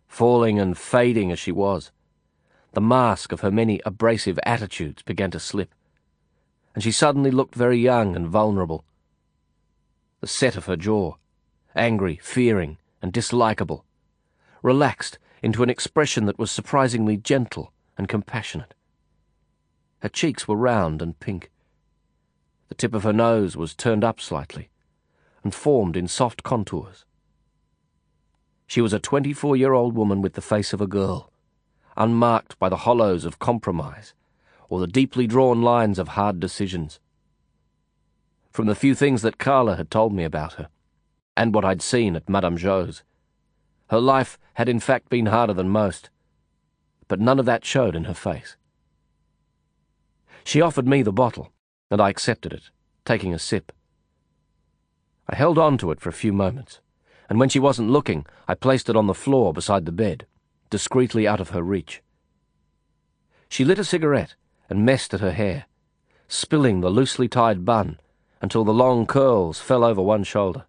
falling and fading as she was. The mask of her many abrasive attitudes began to slip, and she suddenly looked very young and vulnerable. The set of her jaw, angry, fearing, and dislikable, relaxed into an expression that was surprisingly gentle and compassionate. Her cheeks were round and pink. The tip of her nose was turned up slightly and formed in soft contours. She was a 24 year old woman with the face of a girl, unmarked by the hollows of compromise or the deeply drawn lines of hard decisions. From the few things that Carla had told me about her, and what I'd seen at Madame Zhou's, her life had in fact been harder than most, but none of that showed in her face. She offered me the bottle, and I accepted it, taking a sip. I held on to it for a few moments and when she wasn't looking, I placed it on the floor beside the bed, discreetly out of her reach. She lit a cigarette and messed at her hair, spilling the loosely tied bun until the long curls fell over one shoulder.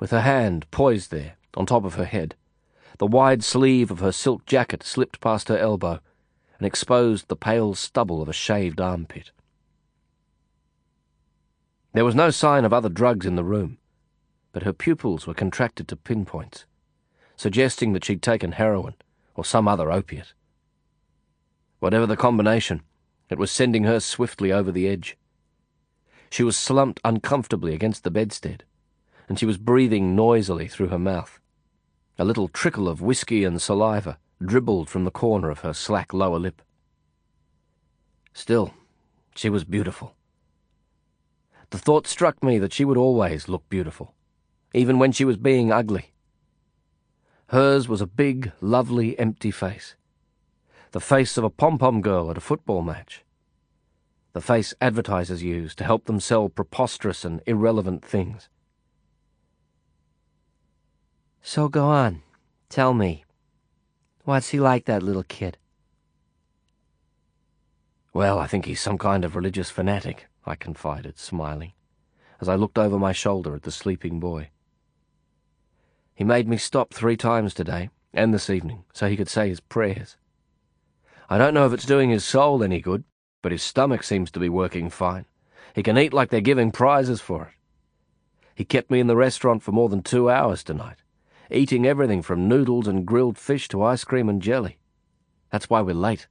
With her hand poised there, on top of her head, the wide sleeve of her silk jacket slipped past her elbow and exposed the pale stubble of a shaved armpit. There was no sign of other drugs in the room, but her pupils were contracted to pinpoints, suggesting that she'd taken heroin or some other opiate. Whatever the combination, it was sending her swiftly over the edge. She was slumped uncomfortably against the bedstead, and she was breathing noisily through her mouth. A little trickle of whiskey and saliva dribbled from the corner of her slack lower lip. Still, she was beautiful. The thought struck me that she would always look beautiful, even when she was being ugly. Hers was a big, lovely, empty face. The face of a pom-pom girl at a football match. The face advertisers use to help them sell preposterous and irrelevant things. So go on. Tell me. What's he like, that little kid? Well, I think he's some kind of religious fanatic. I confided, smiling, as I looked over my shoulder at the sleeping boy. He made me stop three times today, and this evening, so he could say his prayers. I don't know if it's doing his soul any good, but his stomach seems to be working fine. He can eat like they're giving prizes for it. He kept me in the restaurant for more than two hours tonight, eating everything from noodles and grilled fish to ice cream and jelly. That's why we're late.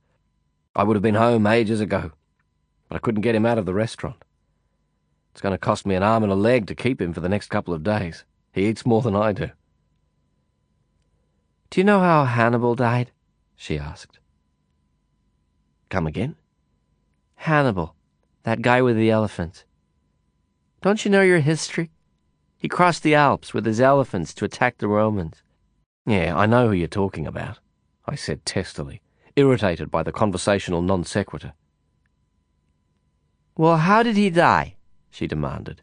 I would have been home ages ago, but I couldn't get him out of the restaurant. It's going to cost me an arm and a leg to keep him for the next couple of days. He eats more than I do. Do you know how Hannibal died? she asked. Come again? Hannibal, that guy with the elephant. Don't you know your history? He crossed the Alps with his elephants to attack the Romans. Yeah, I know who you're talking about, I said testily, irritated by the conversational non sequitur. Well, how did he die? she demanded.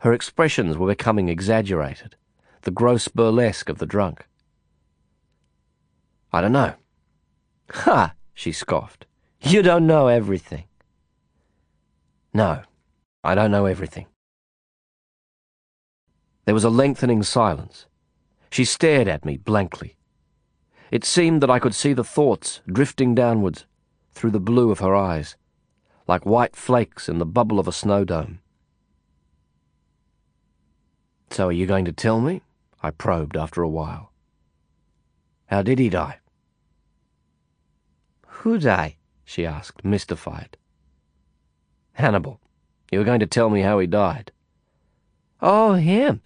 Her expressions were becoming exaggerated, the gross burlesque of the drunk. I don't know. Ha! she scoffed. You don't know everything. No, I don't know everything. There was a lengthening silence. She stared at me blankly. It seemed that I could see the thoughts drifting downwards through the blue of her eyes like white flakes in the bubble of a snow dome. So are you going to tell me? I probed after a while. How did he die? Who die? she asked, mystified. Hannibal. You were going to tell me how he died. Oh, him.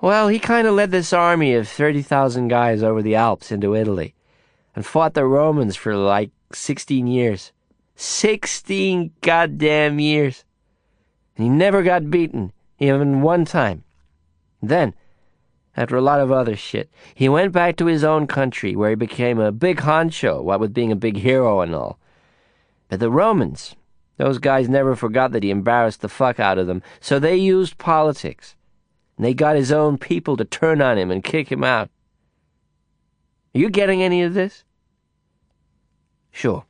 Well, he kind of led this army of 30,000 guys over the Alps into Italy and fought the Romans for like 16 years. Sixteen goddamn years. And he never got beaten, even one time. Then, after a lot of other shit, he went back to his own country where he became a big honcho, what with being a big hero and all. But the Romans, those guys never forgot that he embarrassed the fuck out of them, so they used politics. And they got his own people to turn on him and kick him out. Are you getting any of this? Sure.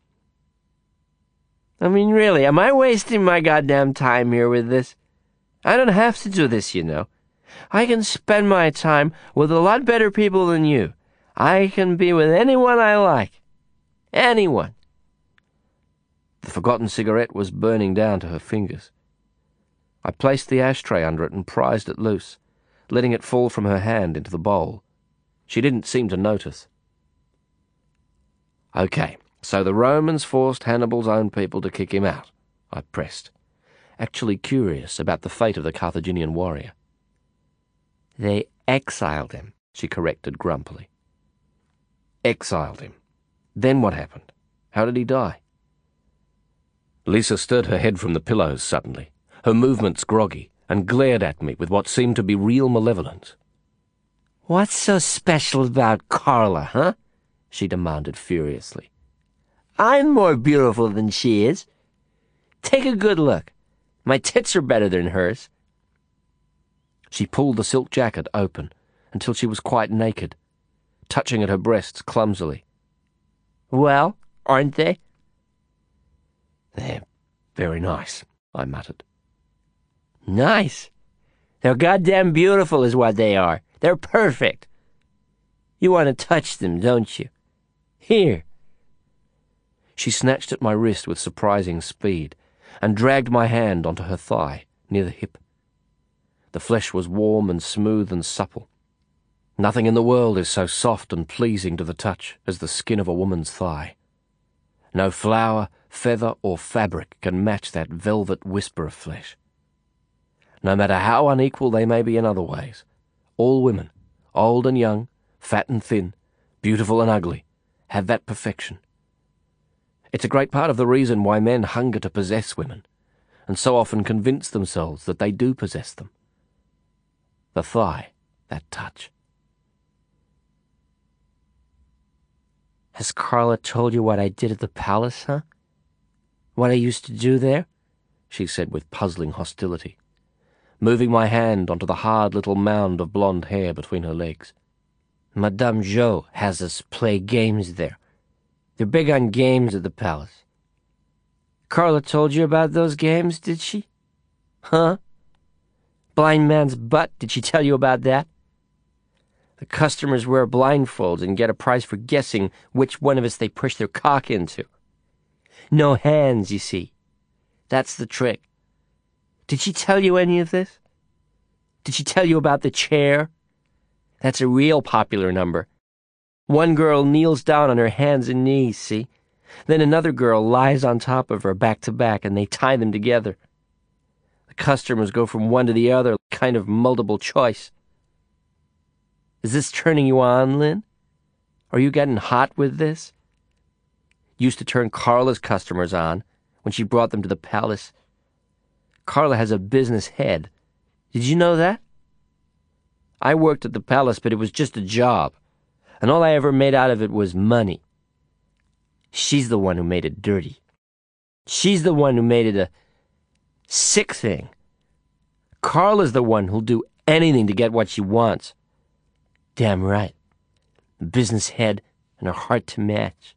I mean, really, am I wasting my goddamn time here with this? I don't have to do this, you know. I can spend my time with a lot better people than you. I can be with anyone I like. Anyone. The forgotten cigarette was burning down to her fingers. I placed the ashtray under it and prized it loose, letting it fall from her hand into the bowl. She didn't seem to notice. Okay, so the Romans forced Hannibal's own people to kick him out, I pressed, actually curious about the fate of the Carthaginian warrior. They exiled him, she corrected grumpily. Exiled him. Then what happened? How did he die? Lisa stirred her head from the pillows suddenly, her movements groggy, and glared at me with what seemed to be real malevolence. What's so special about Carla, huh? she demanded furiously. I'm more beautiful than she is. Take a good look. My tits are better than hers. She pulled the silk jacket open until she was quite naked, touching at her breasts clumsily. Well, aren't they? They're very nice, I muttered. Nice? They're goddamn beautiful, is what they are. They're perfect. You want to touch them, don't you? Here. She snatched at my wrist with surprising speed and dragged my hand onto her thigh, near the hip. The flesh was warm and smooth and supple. Nothing in the world is so soft and pleasing to the touch as the skin of a woman's thigh. No flower, feather, or fabric can match that velvet whisper of flesh. No matter how unequal they may be in other ways, all women, old and young, fat and thin, beautiful and ugly, have that perfection. It's a great part of the reason why men hunger to possess women, and so often convince themselves that they do possess them. The thigh, that touch. Has Carla told you what I did at the palace, huh? What I used to do there? she said with puzzling hostility, moving my hand onto the hard little mound of blonde hair between her legs. Madame Zhou has us play games there. They're big on games at the palace. Carla told you about those games, did she? Huh? Blind man's butt, did she tell you about that? The customers wear blindfolds and get a prize for guessing which one of us they push their cock into. No hands, you see. That's the trick. Did she tell you any of this? Did she tell you about the chair? That's a real popular number. One girl kneels down on her hands and knees, see? Then another girl lies on top of her back to back and they tie them together. The customers go from one to the other, kind of multiple choice. Is this turning you on, Lin? Are you getting hot with this? Used to turn Carla's customers on when she brought them to the palace. Carla has a business head. Did you know that? I worked at the palace, but it was just a job, and all I ever made out of it was money. She's the one who made it dirty. She's the one who made it a sick thing. Carla's the one who'll do anything to get what she wants. Damn right. Business head and a heart to match.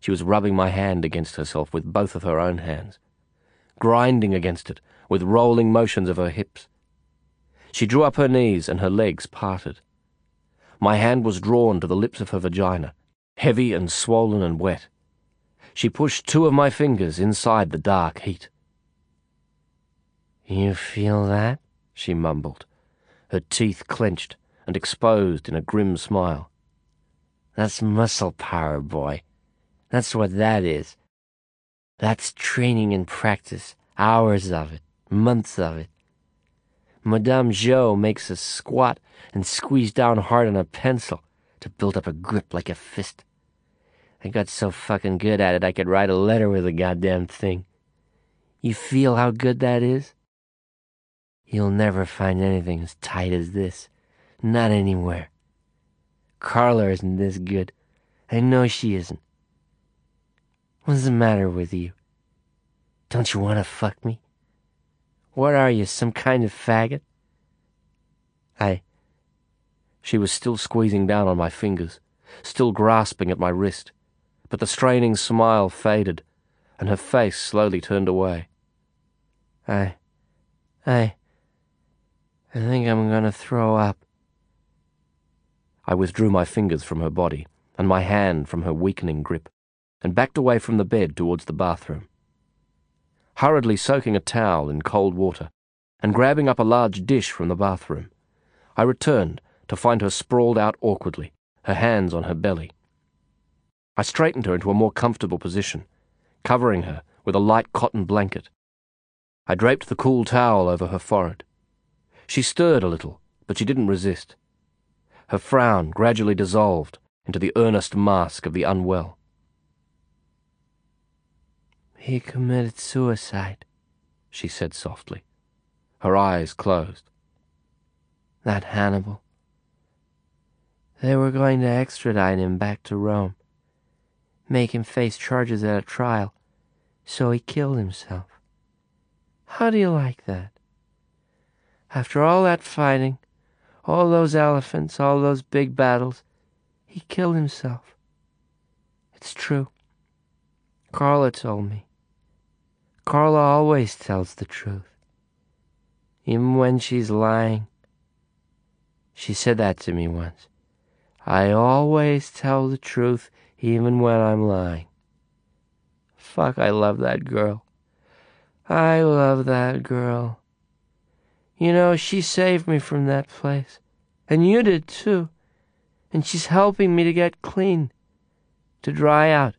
She was rubbing my hand against herself with both of her own hands, grinding against it with rolling motions of her hips. She drew up her knees and her legs parted. My hand was drawn to the lips of her vagina, heavy and swollen and wet. She pushed two of my fingers inside the dark heat. You feel that? she mumbled her teeth clenched and exposed in a grim smile. That's muscle power, boy. That's what that is. That's training and practice, hours of it, months of it. Madame Zhou makes us squat and squeeze down hard on a pencil to build up a grip like a fist. I got so fucking good at it I could write a letter with the goddamn thing. You feel how good that is? You'll never find anything as tight as this. Not anywhere. Carla isn't this good. I know she isn't. What's the matter with you? Don't you want to fuck me? What are you, some kind of faggot? I. She was still squeezing down on my fingers, still grasping at my wrist, but the straining smile faded, and her face slowly turned away. I. I. I think I'm going to throw up. I withdrew my fingers from her body and my hand from her weakening grip and backed away from the bed towards the bathroom. Hurriedly soaking a towel in cold water and grabbing up a large dish from the bathroom, I returned to find her sprawled out awkwardly, her hands on her belly. I straightened her into a more comfortable position, covering her with a light cotton blanket. I draped the cool towel over her forehead. She stirred a little, but she didn't resist. Her frown gradually dissolved into the earnest mask of the unwell. He committed suicide, she said softly. Her eyes closed. That Hannibal. They were going to extradite him back to Rome, make him face charges at a trial, so he killed himself. How do you like that? After all that fighting, all those elephants, all those big battles, he killed himself. It's true. Carla told me. Carla always tells the truth, even when she's lying. She said that to me once. I always tell the truth, even when I'm lying. Fuck, I love that girl. I love that girl. You know, she saved me from that place. And you did too. And she's helping me to get clean. To dry out.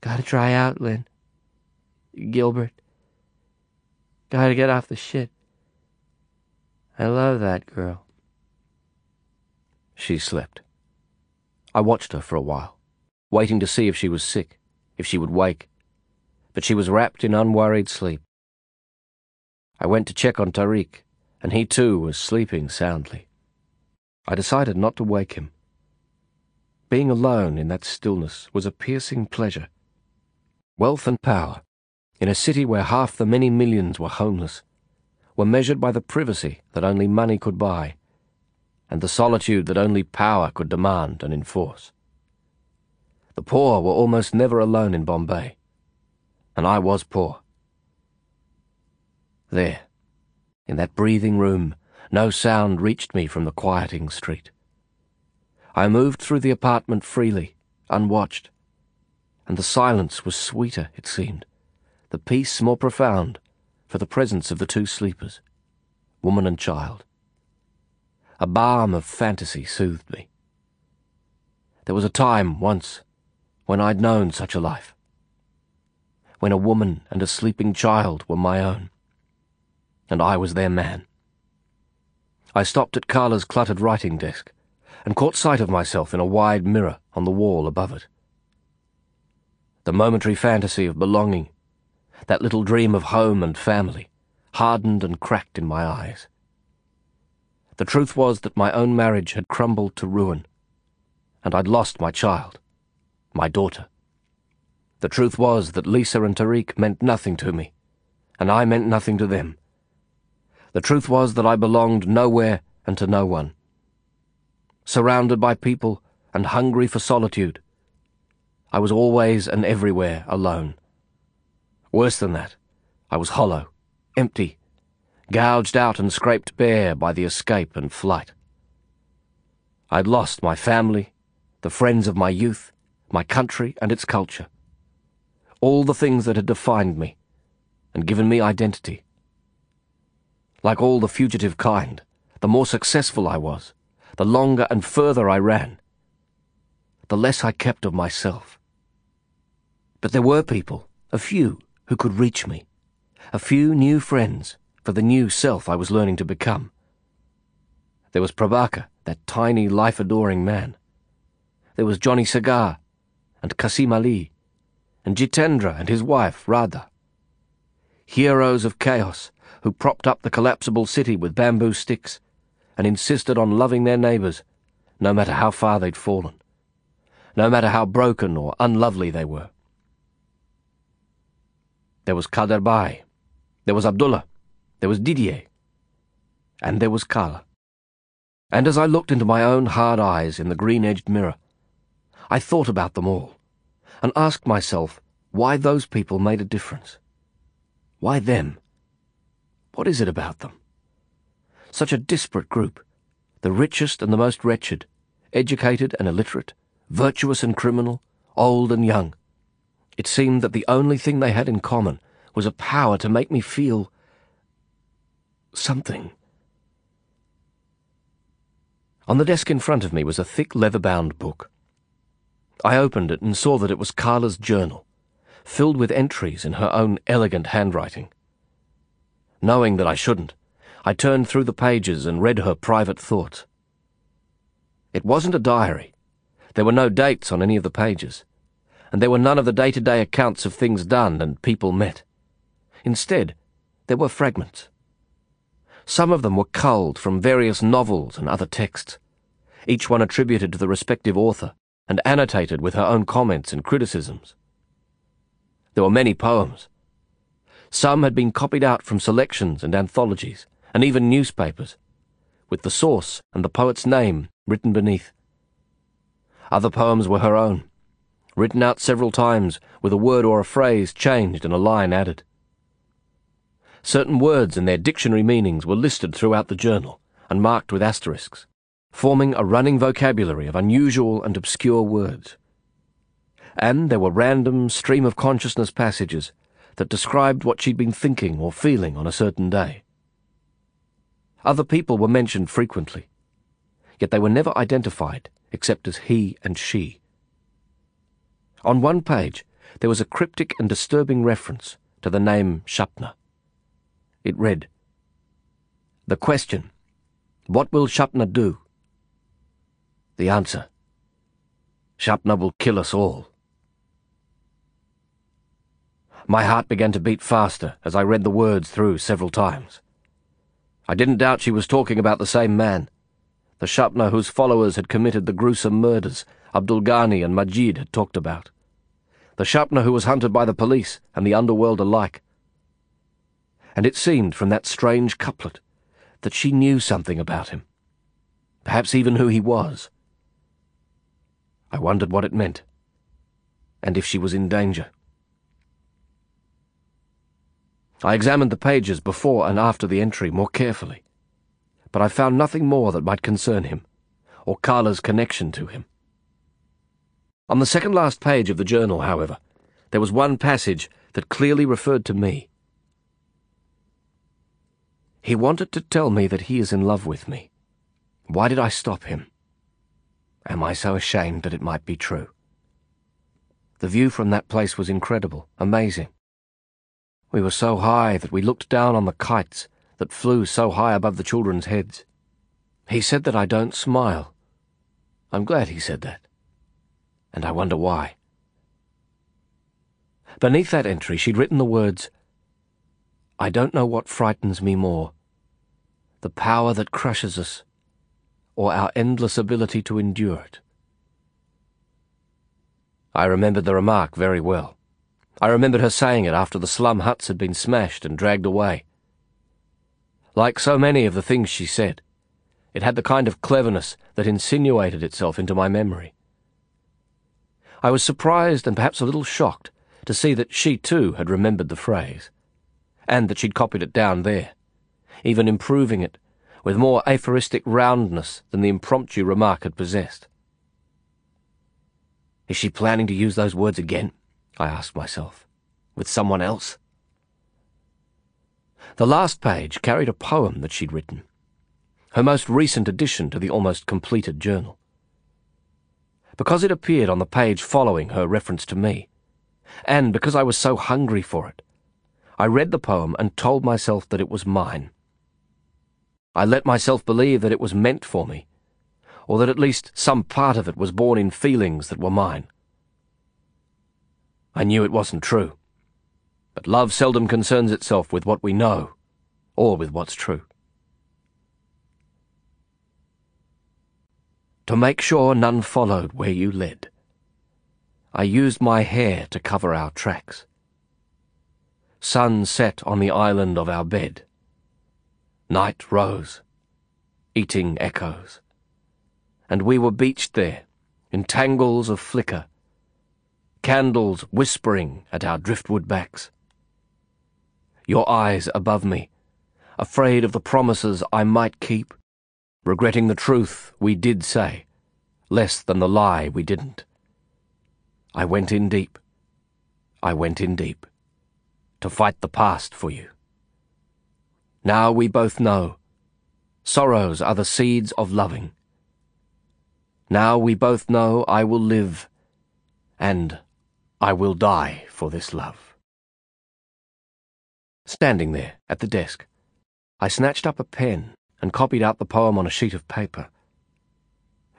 Gotta dry out, Lin. Gilbert. Gotta get off the shit. I love that girl. She slept. I watched her for a while, waiting to see if she was sick, if she would wake, but she was wrapped in unworried sleep. I went to check on Tariq, and he too was sleeping soundly. I decided not to wake him. Being alone in that stillness was a piercing pleasure. Wealth and power, in a city where half the many millions were homeless, were measured by the privacy that only money could buy, and the solitude that only power could demand and enforce. The poor were almost never alone in Bombay, and I was poor. There, in that breathing room, no sound reached me from the quieting street. I moved through the apartment freely, unwatched, and the silence was sweeter, it seemed, the peace more profound, for the presence of the two sleepers, woman and child. A balm of fantasy soothed me. There was a time, once, when I'd known such a life, when a woman and a sleeping child were my own, and I was their man. I stopped at Carla's cluttered writing desk and caught sight of myself in a wide mirror on the wall above it. The momentary fantasy of belonging, that little dream of home and family, hardened and cracked in my eyes. The truth was that my own marriage had crumbled to ruin, and I'd lost my child, my daughter. The truth was that Lisa and Tariq meant nothing to me, and I meant nothing to them. The truth was that I belonged nowhere and to no one. Surrounded by people and hungry for solitude, I was always and everywhere alone. Worse than that, I was hollow, empty, gouged out and scraped bare by the escape and flight. I'd lost my family, the friends of my youth, my country and its culture. All the things that had defined me and given me identity. Like all the fugitive kind, the more successful I was, the longer and further I ran, the less I kept of myself. But there were people, a few, who could reach me, a few new friends for the new self I was learning to become. There was Prabaker, that tiny, life-adoring man. There was Johnny Cigar, and Qasim Ali, and Jitendra and his wife, Radha. Heroes of chaos who propped up the collapsible city with bamboo sticks and insisted on loving their neighbours, no matter how far they'd fallen, no matter how broken or unlovely they were. There was Kader there was Abdullah, there was Didier, and there was Carla. And as I looked into my own hard eyes in the green-edged mirror, I thought about them all, and asked myself why those people made a difference. Why them? What is it about them? Such a disparate group, the richest and the most wretched, educated and illiterate, virtuous and criminal, old and young. It seemed that the only thing they had in common was a power to make me feel something. On the desk in front of me was a thick leather-bound book. I opened it and saw that it was Carla's journal, filled with entries in her own elegant handwriting. Knowing that I shouldn't, I turned through the pages and read her private thoughts. It wasn't a diary. There were no dates on any of the pages, and there were none of the day-to-day accounts of things done and people met. Instead, there were fragments. Some of them were culled from various novels and other texts, each one attributed to the respective author and annotated with her own comments and criticisms. There were many poems. Some had been copied out from selections and anthologies, and even newspapers, with the source and the poet's name written beneath. Other poems were her own, written out several times with a word or a phrase changed and a line added. Certain words and their dictionary meanings were listed throughout the journal and marked with asterisks, forming a running vocabulary of unusual and obscure words. And there were random stream of consciousness passages that described what she'd been thinking or feeling on a certain day. Other people were mentioned frequently, yet they were never identified except as he and she. On one page, there was a cryptic and disturbing reference to the name Sapna. It read, The question, What will Sapna do? The answer, Sapna will kill us all. My heart began to beat faster as I read the words through several times. I didn't doubt she was talking about the same man, the Sapna whose followers had committed the gruesome murders Abdul Ghani and Majid had talked about, the Sapna who was hunted by the police and the underworld alike. And it seemed from that strange couplet that she knew something about him, perhaps even who he was. I wondered what it meant, and if she was in danger. I examined the pages before and after the entry more carefully, but I found nothing more that might concern him, or Karla's connection to him. On the second last page of the journal, however, there was one passage that clearly referred to me. He wanted to tell me that he is in love with me. Why did I stop him? Am I so ashamed that it might be true? The view from that place was incredible, amazing. We were so high that we looked down on the kites that flew so high above the children's heads. He said that I don't smile. I'm glad he said that. And I wonder why. Beneath that entry, she'd written the words, I don't know what frightens me more the power that crushes us, or our endless ability to endure it. I remembered the remark very well. I remembered her saying it after the slum huts had been smashed and dragged away. Like so many of the things she said, it had the kind of cleverness that insinuated itself into my memory. I was surprised and perhaps a little shocked to see that she too had remembered the phrase, and that she'd copied it down there, even improving it with more aphoristic roundness than the impromptu remark had possessed. Is she planning to use those words again? I asked myself. With someone else? The last page carried a poem that she'd written, her most recent addition to the almost completed journal. Because it appeared on the page following her reference to me, and because I was so hungry for it, I read the poem and told myself that it was mine. I let myself believe that it was meant for me, or that at least some part of it was born in feelings that were mine. I knew it wasn't true. But love seldom concerns itself with what we know, or with what's true. To make sure none followed where you led, I used my hair to cover our tracks. Sun set on the island of our bed. Night rose, eating echoes. And we were beached there, in tangles of flicker, candles whispering at our driftwood backs. Your eyes above me, afraid of the promises I might keep, regretting the truth we did say, less than the lie we didn't. I went in deep. I went in deep. To fight the past for you. Now we both know. Sorrows are the seeds of loving. Now we both know I will live, and I will die for this love. Standing there, at the desk, I snatched up a pen and copied out the poem on a sheet of paper.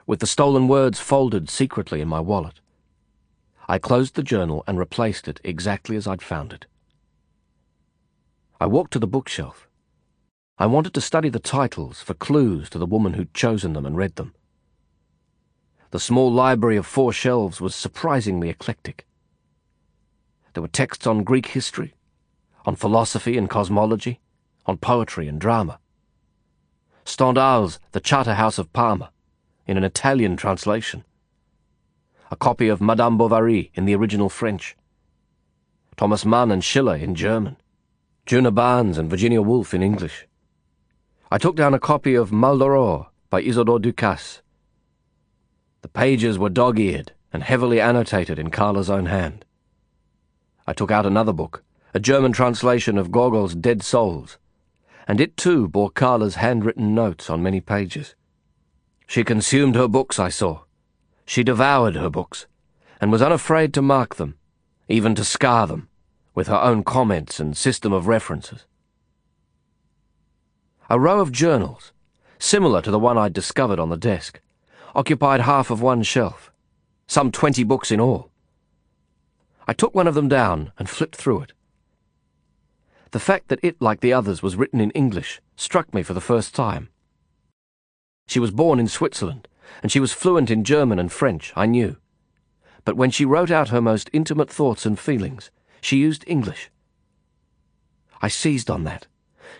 With the stolen words folded secretly in my wallet, I closed the journal and replaced it exactly as I'd found it. I walked to the bookshelf. I wanted to study the titles for clues to the woman who'd chosen them and read them. The small library of four shelves was surprisingly eclectic. There were texts on Greek history, on philosophy and cosmology, on poetry and drama. Stendhal's The Charterhouse of Parma, in an Italian translation. a copy of Madame Bovary in the original French, Thomas Mann and Schiller in German, Djuna Barnes and Virginia Woolf in English. I took down a copy of Maldoror by Isidore Ducasse. The pages were dog-eared and heavily annotated in Karla's own hand. I took out another book, a German translation of Gogol's Dead Souls, and it too bore Karla's handwritten notes on many pages. She consumed her books, I saw. She devoured her books, and was unafraid to mark them, even to scar them, with her own comments and system of references. A row of journals, similar to the one I'd discovered on the desk, occupied half of one shelf, some twenty books in all. I took one of them down and flipped through it. The fact that it, like the others, was written in English struck me for the first time. She was born in Switzerland, and she was fluent in German and French, I knew. But when she wrote out her most intimate thoughts and feelings, she used English. I seized on that,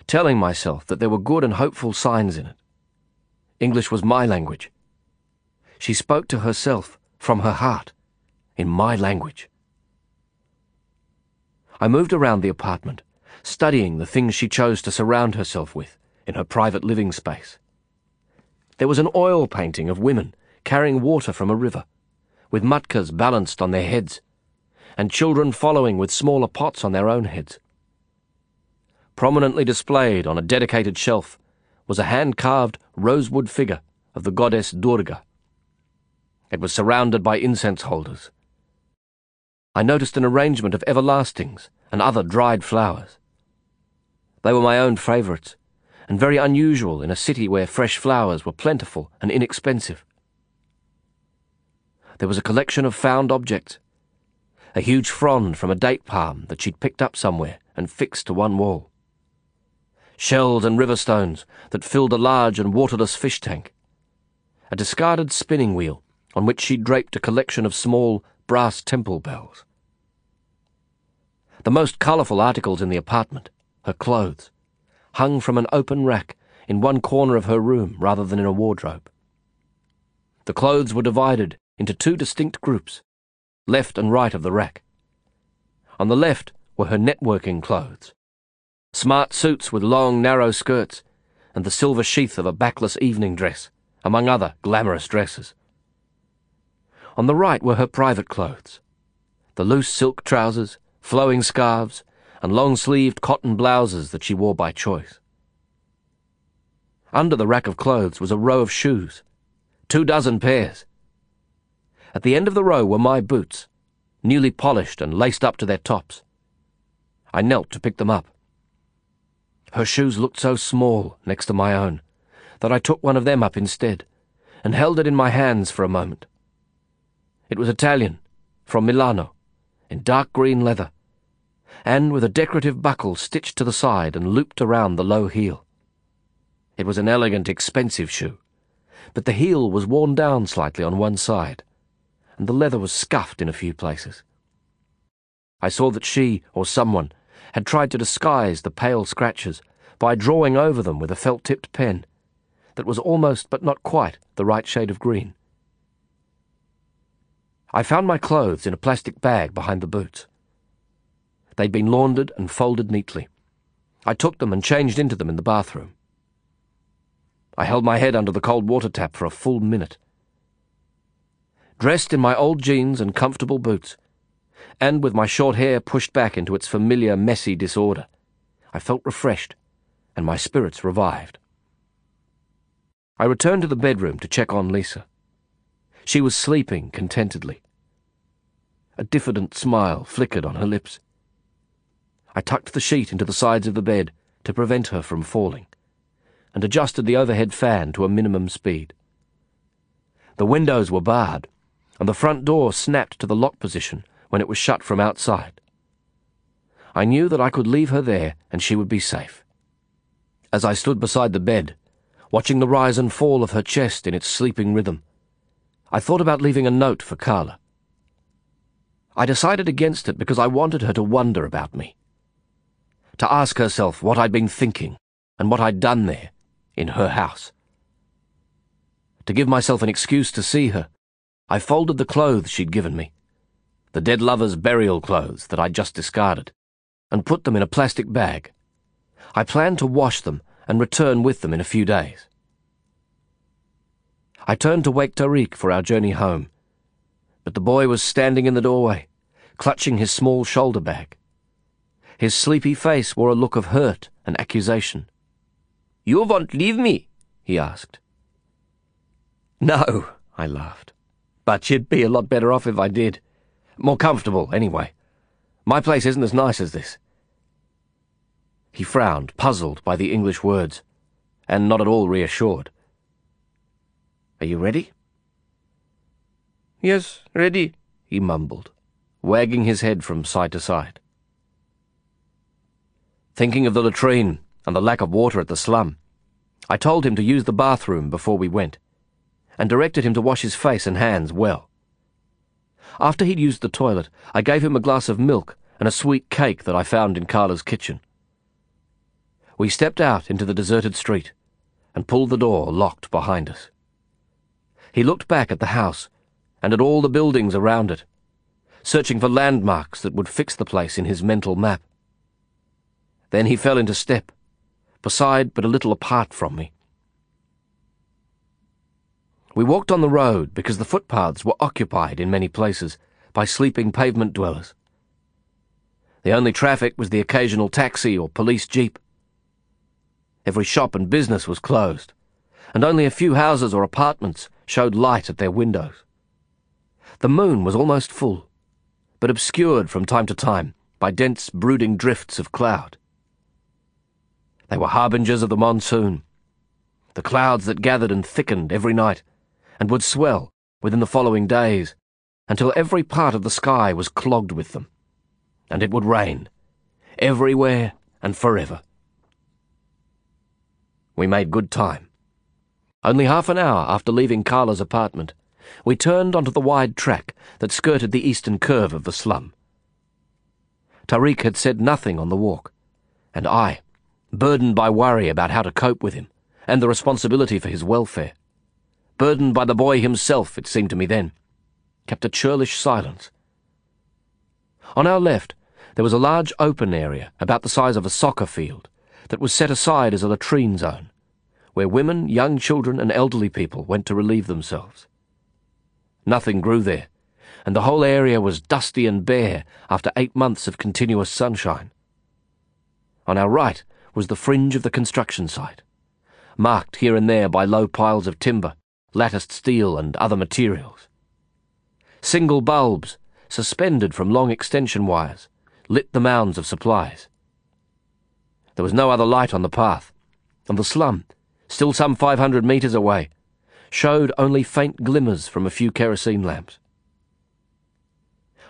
telling myself that there were good and hopeful signs in it. English was my language. She spoke to herself from her heart, in my language. I moved around the apartment, studying the things she chose to surround herself with in her private living space. There was an oil painting of women carrying water from a river, with matkas balanced on their heads, and children following with smaller pots on their own heads. Prominently displayed on a dedicated shelf was a hand carved rosewood figure of the goddess Durga. It was surrounded by incense holders. I noticed an arrangement of everlastings and other dried flowers. They were my own favourites, and very unusual in a city where fresh flowers were plentiful and inexpensive. There was a collection of found objects. A huge frond from a date palm that she'd picked up somewhere and fixed to one wall. Shells and river stones that filled a large and waterless fish tank. A discarded spinning wheel on which she'd draped a collection of small brass temple bells. The most colourful articles in the apartment, her clothes, hung from an open rack in one corner of her room rather than in a wardrobe. The clothes were divided into two distinct groups, left and right of the rack. On the left were her networking clothes, smart suits with long, narrow skirts, and the silver sheath of a backless evening dress, among other glamorous dresses. On the right were her private clothes, the loose silk trousers, flowing scarves, and long-sleeved cotton blouses that she wore by choice. Under the rack of clothes was a row of shoes, two dozen pairs. At the end of the row were my boots, newly polished and laced up to their tops. I knelt to pick them up. Her shoes looked so small next to my own that I took one of them up instead and held it in my hands for a moment. It was Italian, from Milano, in dark green leather, and with a decorative buckle stitched to the side and looped around the low heel. It was an elegant, expensive shoe, but the heel was worn down slightly on one side, and the leather was scuffed in a few places. I saw that she, or someone, had tried to disguise the pale scratches by drawing over them with a felt-tipped pen that was almost but not quite the right shade of green. I found my clothes in a plastic bag behind the boots. They'd been laundered and folded neatly. I took them and changed into them in the bathroom. I held my head under the cold water tap for a full minute. Dressed in my old jeans and comfortable boots, and with my short hair pushed back into its familiar messy disorder, I felt refreshed, and my spirits revived. I returned to the bedroom to check on Lisa. She was sleeping contentedly. A diffident smile flickered on her lips. I tucked the sheet into the sides of the bed to prevent her from falling, and adjusted the overhead fan to a minimum speed. The windows were barred, and the front door snapped to the lock position when it was shut from outside. I knew that I could leave her there and she would be safe. As I stood beside the bed, watching the rise and fall of her chest in its sleeping rhythm, I thought about leaving a note for Karla. I decided against it because I wanted her to wonder about me to ask herself what I'd been thinking and what I'd done there, in her house. To give myself an excuse to see her I folded the clothes she'd given me, the dead lover's burial clothes that I'd just discarded, and put them in a plastic bag. I planned to wash them and return with them in a few days. I turned to wake Tariq for our journey home, but the boy was standing in the doorway, clutching his small shoulder bag. His sleepy face wore a look of hurt and accusation. You won't leave me? he asked. No, I laughed. But you'd be a lot better off if I did. More comfortable, anyway. My place isn't as nice as this. He frowned, puzzled by the English words, and not at all reassured. Are you ready? Yes, ready, he mumbled, wagging his head from side to side. Thinking of the latrine and the lack of water at the slum, I told him to use the bathroom before we went, and directed him to wash his face and hands well. After he'd used the toilet, I gave him a glass of milk and a sweet cake that I found in Karla's kitchen. We stepped out into the deserted street and pulled the door locked behind us. He looked back at the house and at all the buildings around it, searching for landmarks that would fix the place in his mental map. Then he fell into step, beside but a little apart from me. We walked on the road because the footpaths were occupied in many places by sleeping pavement dwellers. The only traffic was the occasional taxi or police jeep. Every shop and business was closed, and only a few houses or apartments showed light at their windows. The moon was almost full, but obscured from time to time by dense brooding drifts of cloud. They were harbingers of the monsoon, the clouds that gathered and thickened every night, and would swell within the following days, until every part of the sky was clogged with them, and it would rain, everywhere and forever. We made good time. Only half an hour after leaving Karla's apartment, we turned onto the wide track that skirted the eastern curve of the slum. Tariq had said nothing on the walk, and I, burdened by worry about how to cope with him and the responsibility for his welfare. Burdened by the boy himself, it seemed to me then, kept a churlish silence. On our left, there was a large open area about the size of a soccer field that was set aside as a latrine zone, where women, young children, and elderly people went to relieve themselves. Nothing grew there, and the whole area was dusty and bare after eight months of continuous sunshine. On our right, was the fringe of the construction site, marked here and there by low piles of timber, latticed steel, and other materials. Single bulbs, suspended from long extension wires, lit the mounds of supplies. There was no other light on the path, and the slum, still some 500 metres away, showed only faint glimmers from a few kerosene lamps.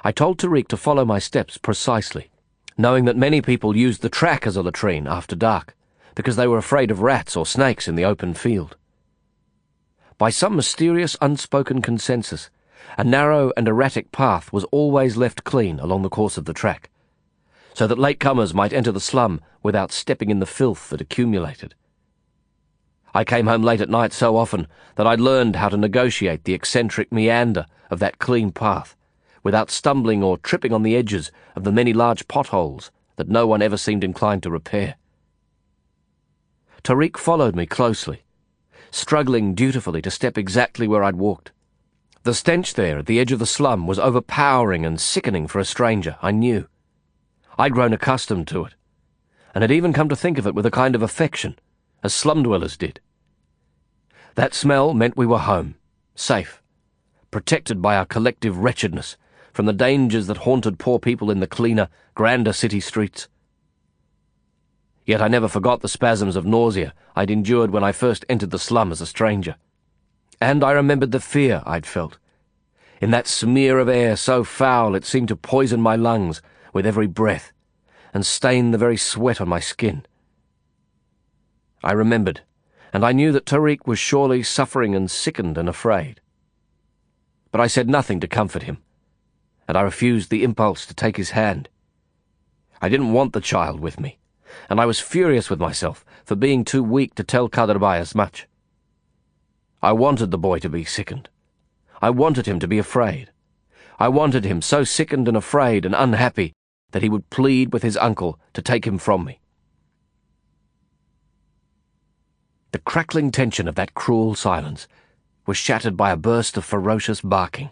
I told Tariq to follow my steps precisely knowing that many people used the track as a latrine after dark because they were afraid of rats or snakes in the open field. By some mysterious unspoken consensus, a narrow and erratic path was always left clean along the course of the track, so that latecomers might enter the slum without stepping in the filth that accumulated. I came home late at night so often that I'd learned how to negotiate the eccentric meander of that clean path without stumbling or tripping on the edges of the many large potholes that no one ever seemed inclined to repair. Tariq followed me closely, struggling dutifully to step exactly where I'd walked. The stench there at the edge of the slum was overpowering and sickening for a stranger, I knew. I'd grown accustomed to it, and had even come to think of it with a kind of affection, as slum dwellers did. That smell meant we were home, safe, protected by our collective wretchedness from the dangers that haunted poor people in the cleaner, grander city streets. Yet I never forgot the spasms of nausea I'd endured when I first entered the slum as a stranger. And I remembered the fear I'd felt. In that smear of air so foul it seemed to poison my lungs with every breath, and stain the very sweat on my skin. I remembered, and I knew that Tariq was surely suffering and sickened and afraid. But I said nothing to comfort him and I refused the impulse to take his hand. I didn't want the child with me, and I was furious with myself for being too weak to tell Kaderbai as much. I wanted the boy to be sickened. I wanted him to be afraid. I wanted him so sickened and afraid and unhappy that he would plead with his uncle to take him from me. The crackling tension of that cruel silence was shattered by a burst of ferocious barking.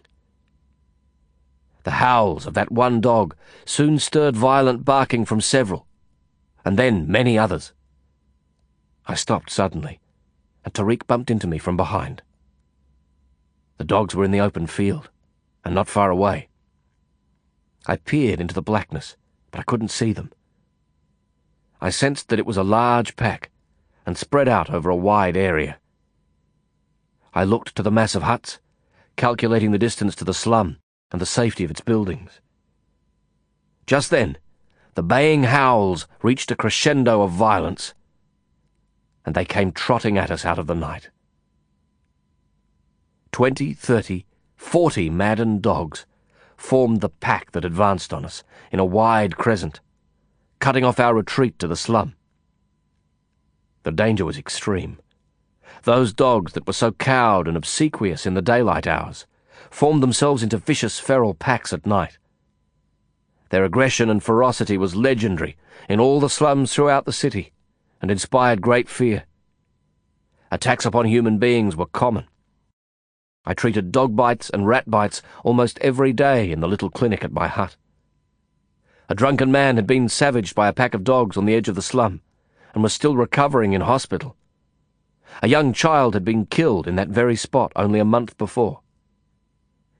The howls of that one dog soon stirred violent barking from several, and then many others. I stopped suddenly, and Tariq bumped into me from behind. The dogs were in the open field, and not far away. I peered into the blackness, but I couldn't see them. I sensed that it was a large pack, and spread out over a wide area. I looked to the mass of huts, calculating the distance to the slum and the safety of its buildings. Just then, the baying howls reached a crescendo of violence, and they came trotting at us out of the night. Twenty, thirty, forty maddened dogs formed the pack that advanced on us in a wide crescent, cutting off our retreat to the slum. The danger was extreme. Those dogs that were so cowed and obsequious in the daylight hours formed themselves into vicious feral packs at night. Their aggression and ferocity was legendary in all the slums throughout the city and inspired great fear. Attacks upon human beings were common. I treated dog bites and rat bites almost every day in the little clinic at my hut. A drunken man had been savaged by a pack of dogs on the edge of the slum and was still recovering in hospital. A young child had been killed in that very spot only a month before.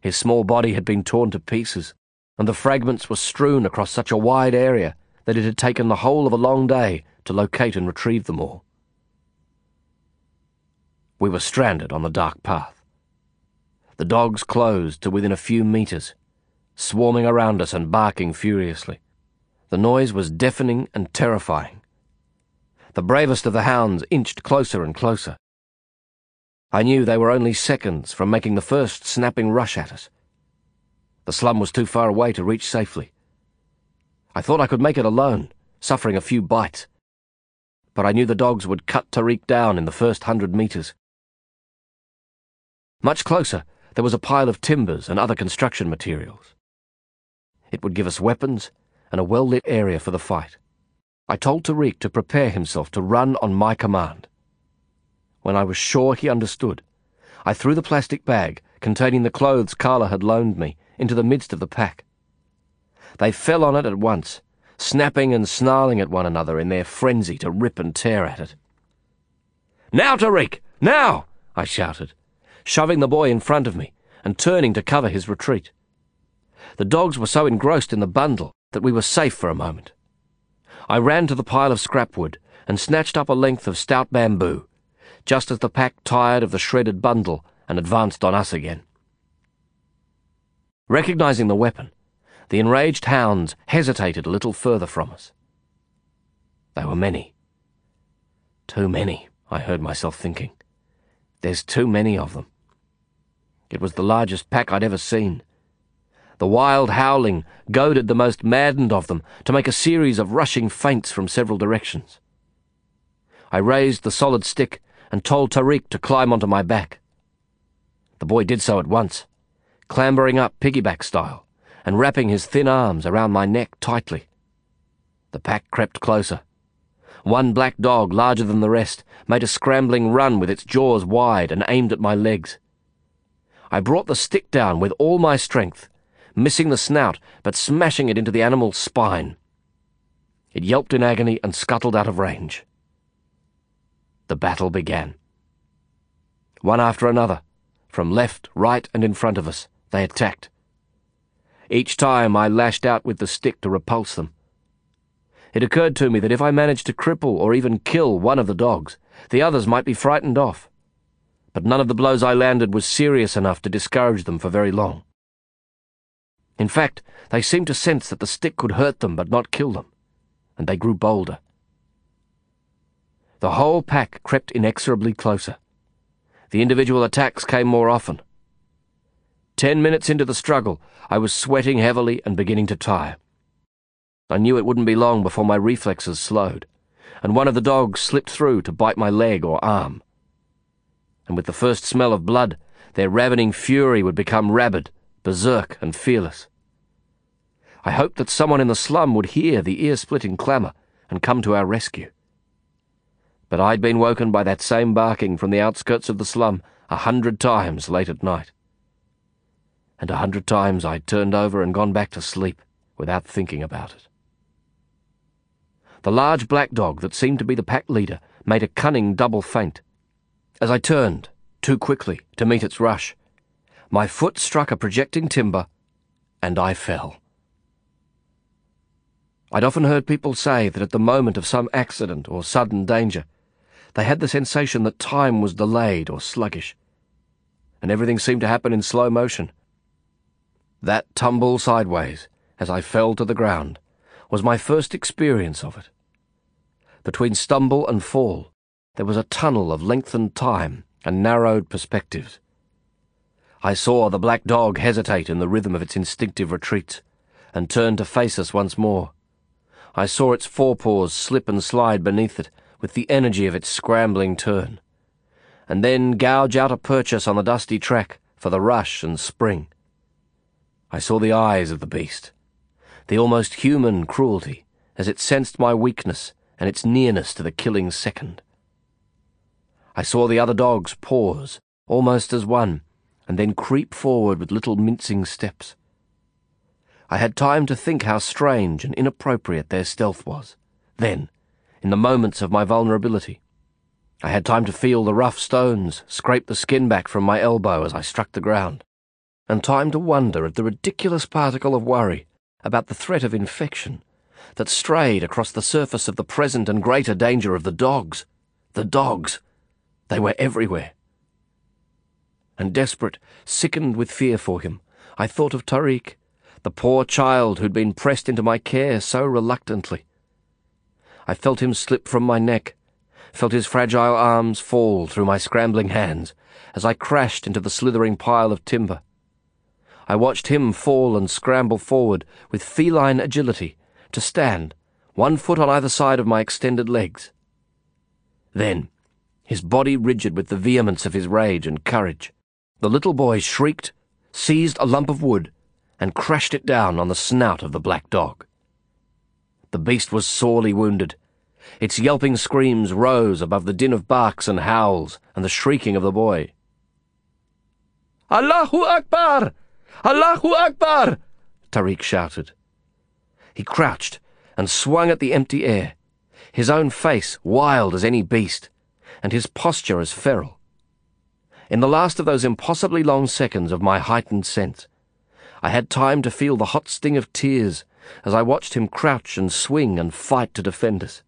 His small body had been torn to pieces, and the fragments were strewn across such a wide area that it had taken the whole of a long day to locate and retrieve them all. We were stranded on the dark path. The dogs closed to within a few meters, swarming around us and barking furiously. The noise was deafening and terrifying. The bravest of the hounds inched closer and closer. I knew they were only seconds from making the first snapping rush at us. The slum was too far away to reach safely. I thought I could make it alone, suffering a few bites. But I knew the dogs would cut Tariq down in the first hundred meters. Much closer, there was a pile of timbers and other construction materials. It would give us weapons and a well lit area for the fight. I told Tariq to prepare himself to run on my command. When I was sure he understood, I threw the plastic bag containing the clothes Karla had loaned me into the midst of the pack. They fell on it at once, snapping and snarling at one another in their frenzy to rip and tear at it. Now, Tariq! Now! I shouted, shoving the boy in front of me and turning to cover his retreat. The dogs were so engrossed in the bundle that we were safe for a moment. I ran to the pile of scrap wood and snatched up a length of stout bamboo, just as the pack tired of the shredded bundle and advanced on us again. Recognizing the weapon, the enraged hounds hesitated a little further from us. They were many. Too many, I heard myself thinking. There's too many of them. It was the largest pack I'd ever seen. The wild howling goaded the most maddened of them to make a series of rushing feints from several directions. I raised the solid stick and told Tariq to climb onto my back. The boy did so at once, clambering up piggyback style and wrapping his thin arms around my neck tightly. The pack crept closer. One black dog, larger than the rest, made a scrambling run with its jaws wide and aimed at my legs. I brought the stick down with all my strength missing the snout, but smashing it into the animal's spine. It yelped in agony and scuttled out of range. The battle began. One after another, from left, right, and in front of us, they attacked. Each time I lashed out with the stick to repulse them. It occurred to me that if I managed to cripple or even kill one of the dogs, the others might be frightened off. But none of the blows I landed was serious enough to discourage them for very long. In fact, they seemed to sense that the stick could hurt them but not kill them, and they grew bolder. The whole pack crept inexorably closer. The individual attacks came more often. Ten minutes into the struggle, I was sweating heavily and beginning to tire. I knew it wouldn't be long before my reflexes slowed, and one of the dogs slipped through to bite my leg or arm. And with the first smell of blood, their ravening fury would become rabid, berserk, and fearless. I hoped that someone in the slum would hear the ear splitting clamour and come to our rescue. But I'd been woken by that same barking from the outskirts of the slum a hundred times late at night. And a hundred times I'd turned over and gone back to sleep without thinking about it. The large black dog that seemed to be the pack leader made a cunning double feint. As I turned, too quickly, to meet its rush, my foot struck a projecting timber, and I fell. I'd often heard people say that at the moment of some accident or sudden danger, they had the sensation that time was delayed or sluggish, and everything seemed to happen in slow motion. That tumble sideways, as I fell to the ground, was my first experience of it. Between stumble and fall, there was a tunnel of lengthened time and narrowed perspectives. I saw the black dog hesitate in the rhythm of its instinctive retreat, and turn to face us once more. I saw its forepaws slip and slide beneath it with the energy of its scrambling turn, and then gouge out a purchase on the dusty track for the rush and spring. I saw the eyes of the beast, the almost human cruelty as it sensed my weakness and its nearness to the killing second. I saw the other dogs pause, almost as one, and then creep forward with little mincing steps. I had time to think how strange and inappropriate their stealth was. Then, in the moments of my vulnerability, I had time to feel the rough stones scrape the skin back from my elbow as I struck the ground, and time to wonder at the ridiculous particle of worry about the threat of infection that strayed across the surface of the present and greater danger of the dogs. The dogs! They were everywhere. And desperate, sickened with fear for him, I thought of Tariq the poor child who'd been pressed into my care so reluctantly. I felt him slip from my neck, felt his fragile arms fall through my scrambling hands as I crashed into the slithering pile of timber. I watched him fall and scramble forward with feline agility to stand, one foot on either side of my extended legs. Then, his body rigid with the vehemence of his rage and courage, the little boy shrieked, seized a lump of wood, and crashed it down on the snout of the black dog. The beast was sorely wounded. Its yelping screams rose above the din of barks and howls and the shrieking of the boy. Allahu Akbar! Allahu Akbar! Tariq shouted. He crouched and swung at the empty air, his own face wild as any beast, and his posture as feral. In the last of those impossibly long seconds of my heightened sense, I had time to feel the hot sting of tears as I watched him crouch and swing and fight to defend us.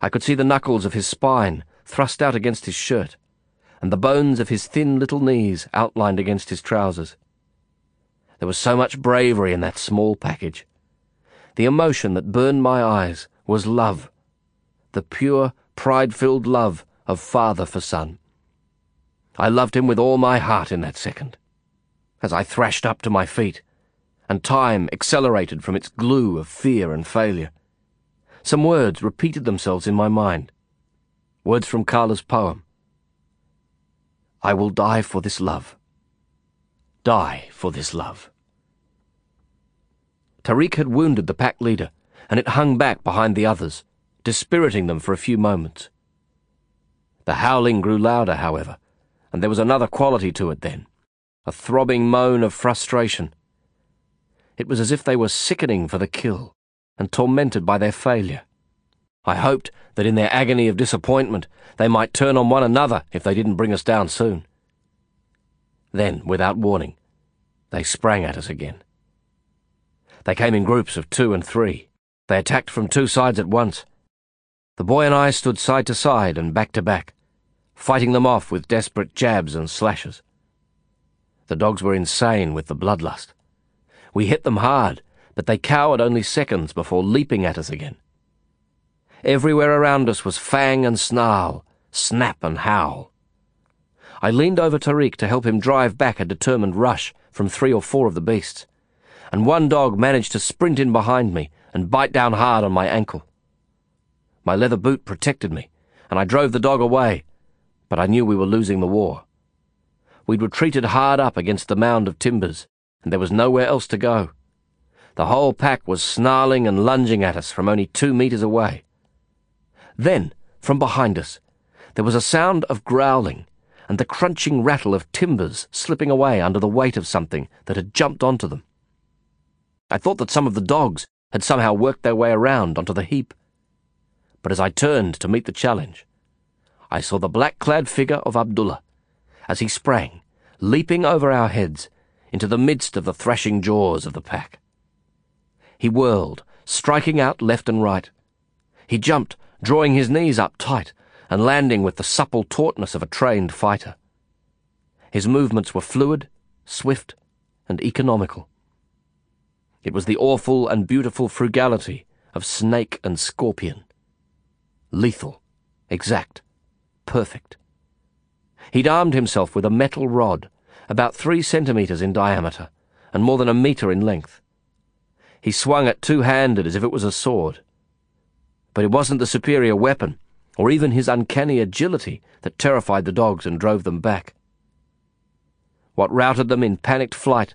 I could see the knuckles of his spine thrust out against his shirt, and the bones of his thin little knees outlined against his trousers. There was so much bravery in that small package. The emotion that burned my eyes was love, the pure, pride-filled love of father for son. I loved him with all my heart in that second as I thrashed up to my feet, and time accelerated from its glue of fear and failure. Some words repeated themselves in my mind. Words from Karla's poem. I will die for this love. Die for this love. Tariq had wounded the pack leader, and it hung back behind the others, dispiriting them for a few moments. The howling grew louder, however, and there was another quality to it then a throbbing moan of frustration. It was as if they were sickening for the kill and tormented by their failure. I hoped that in their agony of disappointment they might turn on one another if they didn't bring us down soon. Then, without warning, they sprang at us again. They came in groups of two and three. They attacked from two sides at once. The boy and I stood side to side and back to back, fighting them off with desperate jabs and slashes. The dogs were insane with the bloodlust. We hit them hard, but they cowered only seconds before leaping at us again. Everywhere around us was fang and snarl, snap and howl. I leaned over Tariq to help him drive back a determined rush from three or four of the beasts, and one dog managed to sprint in behind me and bite down hard on my ankle. My leather boot protected me, and I drove the dog away, but I knew we were losing the war. we'd retreated hard up against the mound of timbers, and there was nowhere else to go. The whole pack was snarling and lunging at us from only two metres away. Then, from behind us, there was a sound of growling and the crunching rattle of timbers slipping away under the weight of something that had jumped onto them. I thought that some of the dogs had somehow worked their way around onto the heap. But as I turned to meet the challenge, I saw the black clad figure of Abdullah as he sprang, leaping over our heads, into the midst of the thrashing jaws of the pack. He whirled, striking out left and right. He jumped, drawing his knees up tight and landing with the supple tautness of a trained fighter. His movements were fluid, swift, and economical. It was the awful and beautiful frugality of snake and scorpion. Lethal, exact, perfect. He'd armed himself with a metal rod, about three centimetres in diameter, and more than a metre in length. He swung it two-handed as if it was a sword. But it wasn't the superior weapon or even his uncanny agility that terrified the dogs and drove them back. What routed them in panicked flight,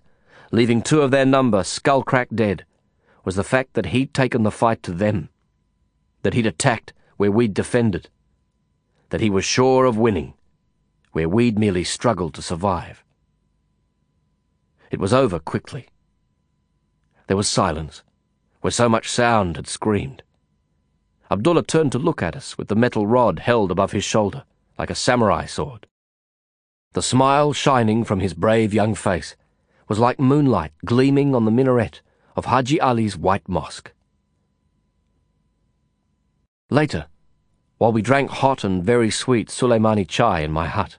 leaving two of their number skull-cracked dead, was the fact that he'd taken the fight to them, that he'd attacked where we'd defended, that he was sure of winning where we'd merely struggled to survive. It was over quickly. There was silence, where so much sound had screamed. Abdullah turned to look at us with the metal rod held above his shoulder, like a samurai sword. The smile shining from his brave young face was like moonlight gleaming on the minaret of Haji Ali's white mosque. Later, while we drank hot and very sweet Suleimani chai in my hut,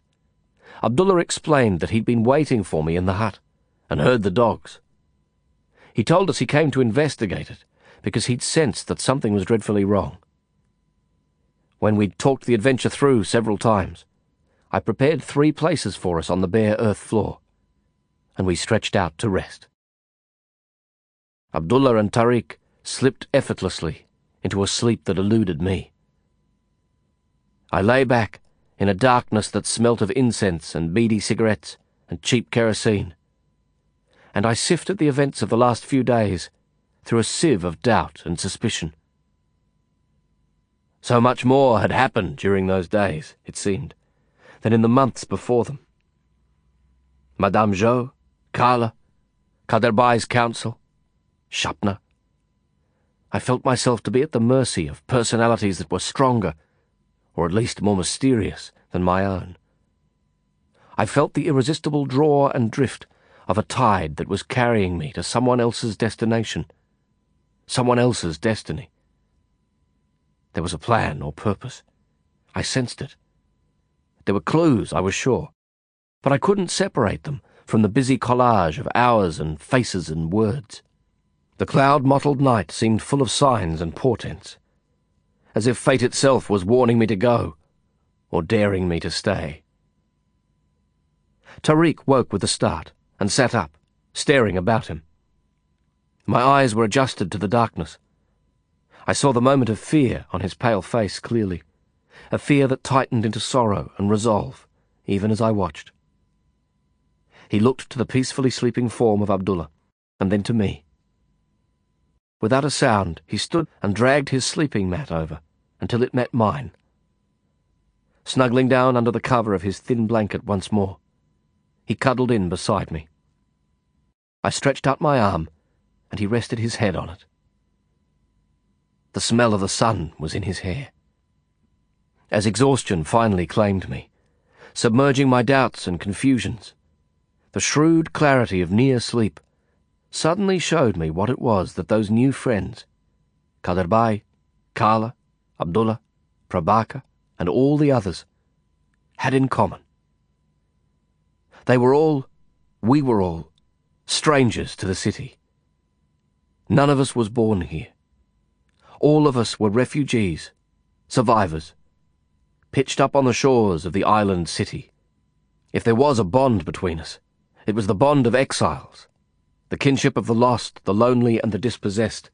Abdullah explained that he'd been waiting for me in the hut and heard the dogs. He told us he came to investigate it because he'd sensed that something was dreadfully wrong. When we'd talked the adventure through several times, I prepared three places for us on the bare earth floor, and we stretched out to rest. Abdullah and Tariq slipped effortlessly into a sleep that eluded me. I lay back in a darkness that smelt of incense and beady cigarettes and cheap kerosene, and I sifted the events of the last few days through a sieve of doubt and suspicion. So much more had happened during those days, it seemed, than in the months before them. Madame Zhou, Carla, Kaderbai's council, Sapna. I felt myself to be at the mercy of personalities that were stronger, or at least more mysterious, than my own. I felt the irresistible draw and drift of a tide that was carrying me to someone else's destination someone else's destiny. There was a plan or purpose. I sensed it. There were clues, I was sure, but I couldn't separate them from the busy collage of hours and faces and words. The cloud-mottled night seemed full of signs and portents, as if fate itself was warning me to go, or daring me to stay. Tariq woke with a start and sat up, staring about him. My eyes were adjusted to the darkness. I saw the moment of fear on his pale face clearly, a fear that tightened into sorrow and resolve, even as I watched. He looked to the peacefully sleeping form of Abdullah, and then to me. Without a sound, he stood and dragged his sleeping mat over until it met mine. Snuggling down under the cover of his thin blanket once more, he cuddled in beside me. I stretched out my arm and he rested his head on it. The smell of the sun was in his hair. As exhaustion finally claimed me, submerging my doubts and confusions, the shrewd clarity of near sleep suddenly showed me what it was that those new friends, Kaderbai, Karla, Abdullah, Prabaker, and all the others, had in common. They were all, we were all, strangers to the city. None of us was born here. All of us were refugees, survivors, pitched up on the shores of the island city. If there was a bond between us, it was the bond of exiles, the kinship of the lost, the lonely, and the dispossessed.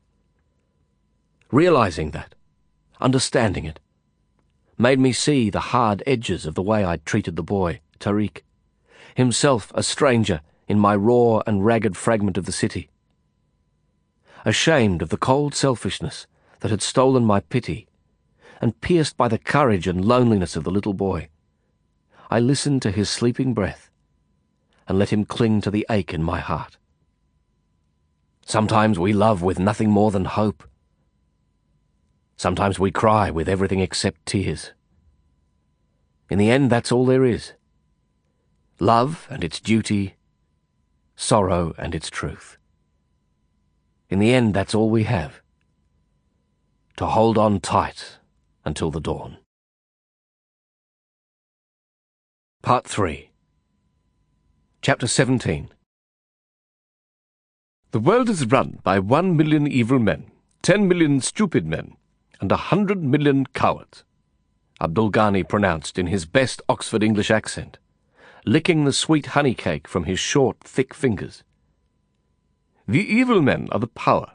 Realizing that, understanding it, made me see the hard edges of the way I'd treated the boy, Tariq, himself a stranger in my raw and ragged fragment of the city. Ashamed of the cold selfishness that had stolen my pity, and pierced by the courage and loneliness of the little boy, I listened to his sleeping breath and let him cling to the ache in my heart. Sometimes we love with nothing more than hope. Sometimes we cry with everything except tears. In the end, that's all there is. Love and its duty, sorrow and its truth. In the end, that's all we have. To hold on tight until the dawn. Part 3 Chapter 17 The world is run by one million evil men, ten million stupid men, and a hundred million cowards, Abdul Ghani pronounced in his best Oxford English accent, licking the sweet honey cake from his short, thick fingers. The evil men are the power,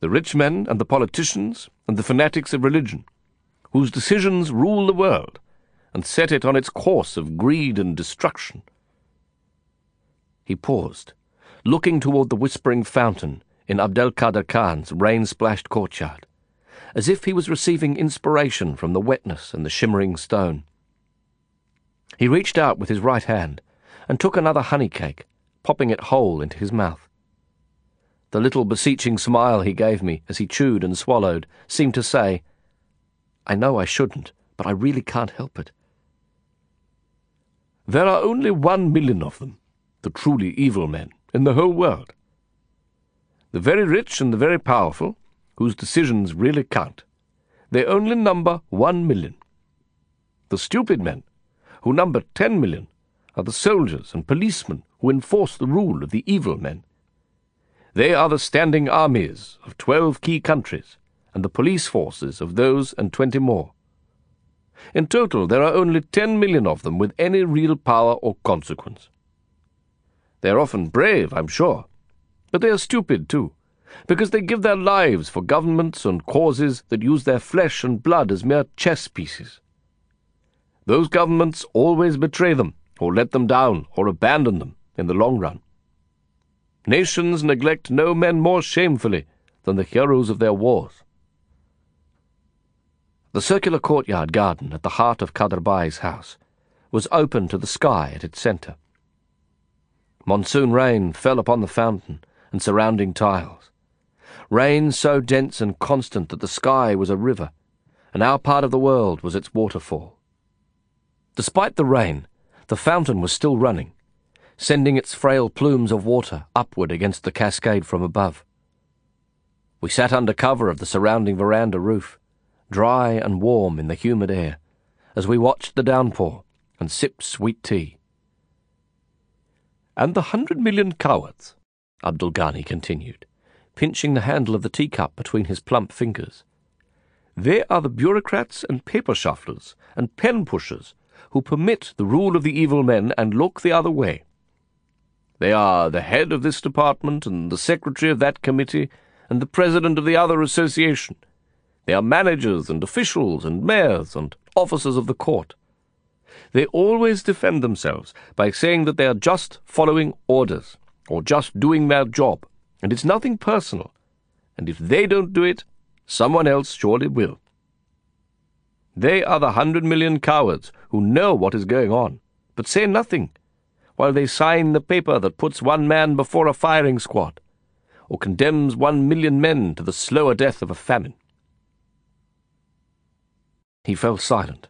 the rich men and the politicians and the fanatics of religion, whose decisions rule the world and set it on its course of greed and destruction. He paused, looking toward the whispering fountain in Abdel Kader Khan's rain-splashed courtyard as if he was receiving inspiration from the wetness and the shimmering stone. He reached out with his right hand and took another honey cake, popping it whole into his mouth. The little beseeching smile he gave me as he chewed and swallowed seemed to say, I know I shouldn't, but I really can't help it. There are only one million of them, the truly evil men, in the whole world. The very rich and the very powerful, whose decisions really count. They only number one million. The stupid men, who number ten million, are the soldiers and policemen who enforce the rule of the evil men. They are the standing armies of twelve key countries and the police forces of those and twenty more. In total, there are only ten million of them with any real power or consequence. They are often brave, I'm sure, but they are stupid too because they give their lives for governments and causes that use their flesh and blood as mere chess pieces. Those governments always betray them, or let them down, or abandon them in the long run. Nations neglect no men more shamefully than the heroes of their wars. The circular courtyard garden at the heart of Kaderbai's house was open to the sky at its centre. Monsoon rain fell upon the fountain and surrounding tiles rain so dense and constant that the sky was a river, and our part of the world was its waterfall. Despite the rain, the fountain was still running, sending its frail plumes of water upward against the cascade from above. We sat under cover of the surrounding veranda roof, dry and warm in the humid air, as we watched the downpour and sipped sweet tea. And the hundred million cowards, Abdul Ghani continued, pinching the handle of the teacup between his plump fingers. They are the bureaucrats and paper shufflers and pen pushers who permit the rule of the evil men and look the other way. They are the head of this department and the secretary of that committee and the president of the other association. They are managers and officials and mayors and officers of the court. They always defend themselves by saying that they are just following orders or just doing their job and it's nothing personal. And if they don't do it, someone else surely will. They are the hundred million cowards who know what is going on, but say nothing, while they sign the paper that puts one man before a firing squad, or condemns one million men to the slower death of a famine. He fell silent,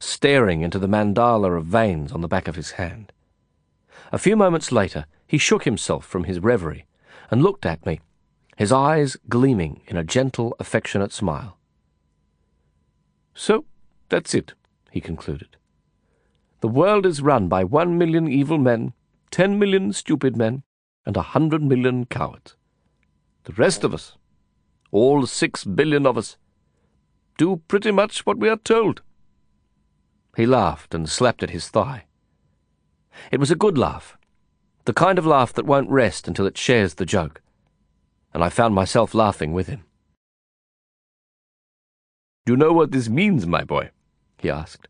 staring into the mandala of veins on the back of his hand. A few moments later, he shook himself from his reverie and looked at me, his eyes gleaming in a gentle, affectionate smile. So, that's it, he concluded. The world is run by one million evil men, ten million stupid men, and a hundred million cowards. The rest of us, all six billion of us, do pretty much what we are told. He laughed and slapped at his thigh. It was a good laugh, the kind of laugh that won't rest until it shares the joke, and I found myself laughing with him. Do you know what this means, my boy? He asked,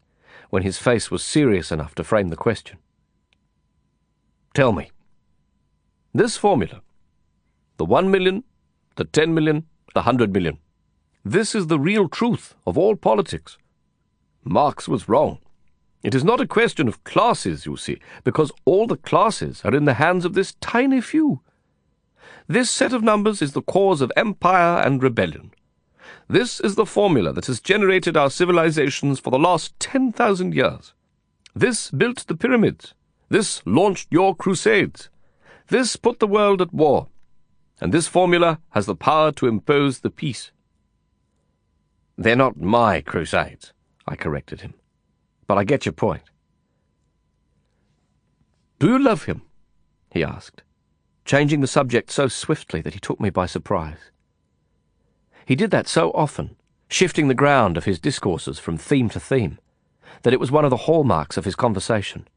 when his face was serious enough to frame the question. Tell me. This formula, the one million, the ten million, the hundred million, this is the real truth of all politics. Marx was wrong. It is not a question of classes, you see, because all the classes are in the hands of this tiny few. This set of numbers is the cause of empire and rebellion. This is the formula that has generated our civilizations for the last 10,000 years. This built the pyramids. This launched your crusades. This put the world at war. And this formula has the power to impose the peace. They're not my crusades, I corrected him. But I get your point. Do you love him? he asked, changing the subject so swiftly that he took me by surprise. He did that so often, shifting the ground of his discourses from theme to theme, that it was one of the hallmarks of his conversation.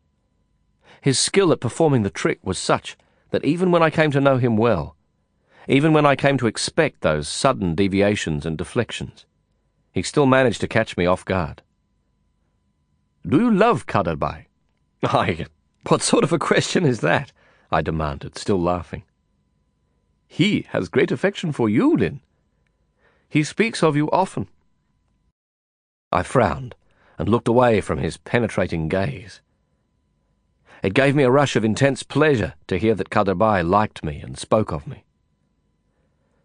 His skill at performing the trick was such that even when I came to know him well, even when I came to expect those sudden deviations and deflections, he still managed to catch me off guard. Do you love Kaderbai? I, what sort of a question is that? I demanded, still laughing. He has great affection for you, Lin. He speaks of you often. I frowned and looked away from his penetrating gaze. It gave me a rush of intense pleasure to hear that Kaderbai liked me and spoke of me.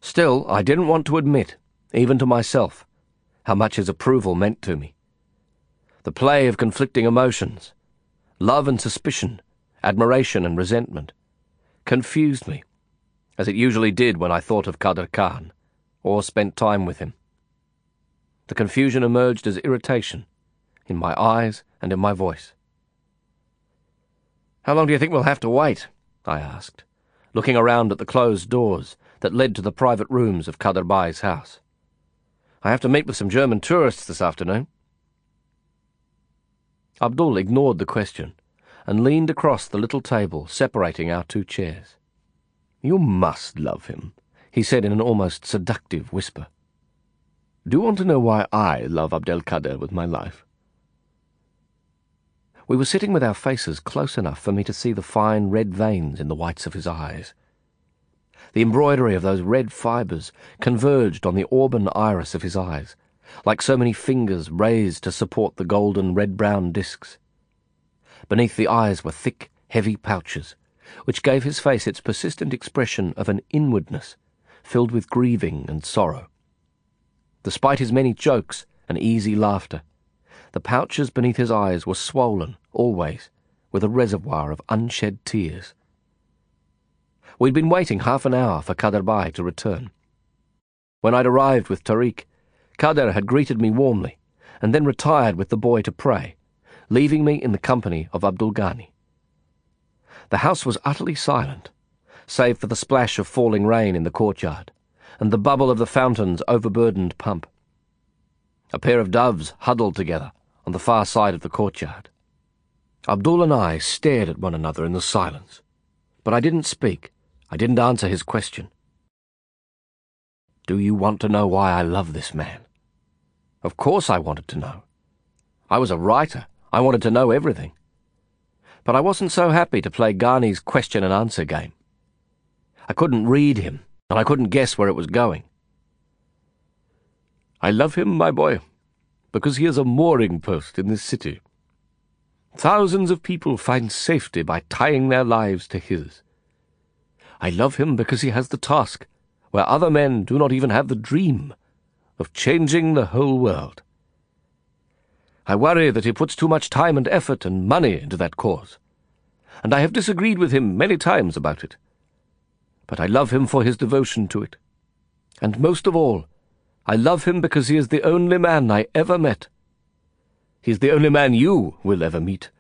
Still, I didn't want to admit, even to myself, how much his approval meant to me. The play of conflicting emotions, love and suspicion, admiration and resentment, confused me, as it usually did when I thought of Kader Khan or spent time with him. The confusion emerged as irritation in my eyes and in my voice. How long do you think we'll have to wait? I asked, looking around at the closed doors that led to the private rooms of Kaderbai's house. I have to meet with some German tourists this afternoon. Abdul ignored the question and leaned across the little table separating our two chairs. You must love him, he said in an almost seductive whisper. Do you want to know why I love Abdel Kader with my life? We were sitting with our faces close enough for me to see the fine red veins in the whites of his eyes. The embroidery of those red fibres converged on the auburn iris of his eyes, like so many fingers raised to support the golden red-brown discs. Beneath the eyes were thick, heavy pouches, which gave his face its persistent expression of an inwardness filled with grieving and sorrow. Despite his many jokes and easy laughter, the pouches beneath his eyes were swollen, always, with a reservoir of unshed tears. We'd been waiting half an hour for Kaderbai to return. When I'd arrived with Tariq, Kader had greeted me warmly, and then retired with the boy to pray, leaving me in the company of Abdul Ghani. The house was utterly silent, save for the splash of falling rain in the courtyard, and the bubble of the fountain's overburdened pump. A pair of doves huddled together on the far side of the courtyard. Abdul and I stared at one another in the silence, but I didn't speak. I didn't answer his question. Do you want to know why I love this man? Of course I wanted to know. I was a writer. I wanted to know everything. But I wasn't so happy to play Ghani's question and answer game. I couldn't read him, and I couldn't guess where it was going. I love him, my boy, because he is a mooring post in this city. Thousands of people find safety by tying their lives to his. I love him because he has the task, where other men do not even have the dream, of changing the whole world. I worry that he puts too much time and effort and money into that cause, and I have disagreed with him many times about it but I love him for his devotion to it. And most of all, I love him because he is the only man I ever met. He is the only man you will ever meet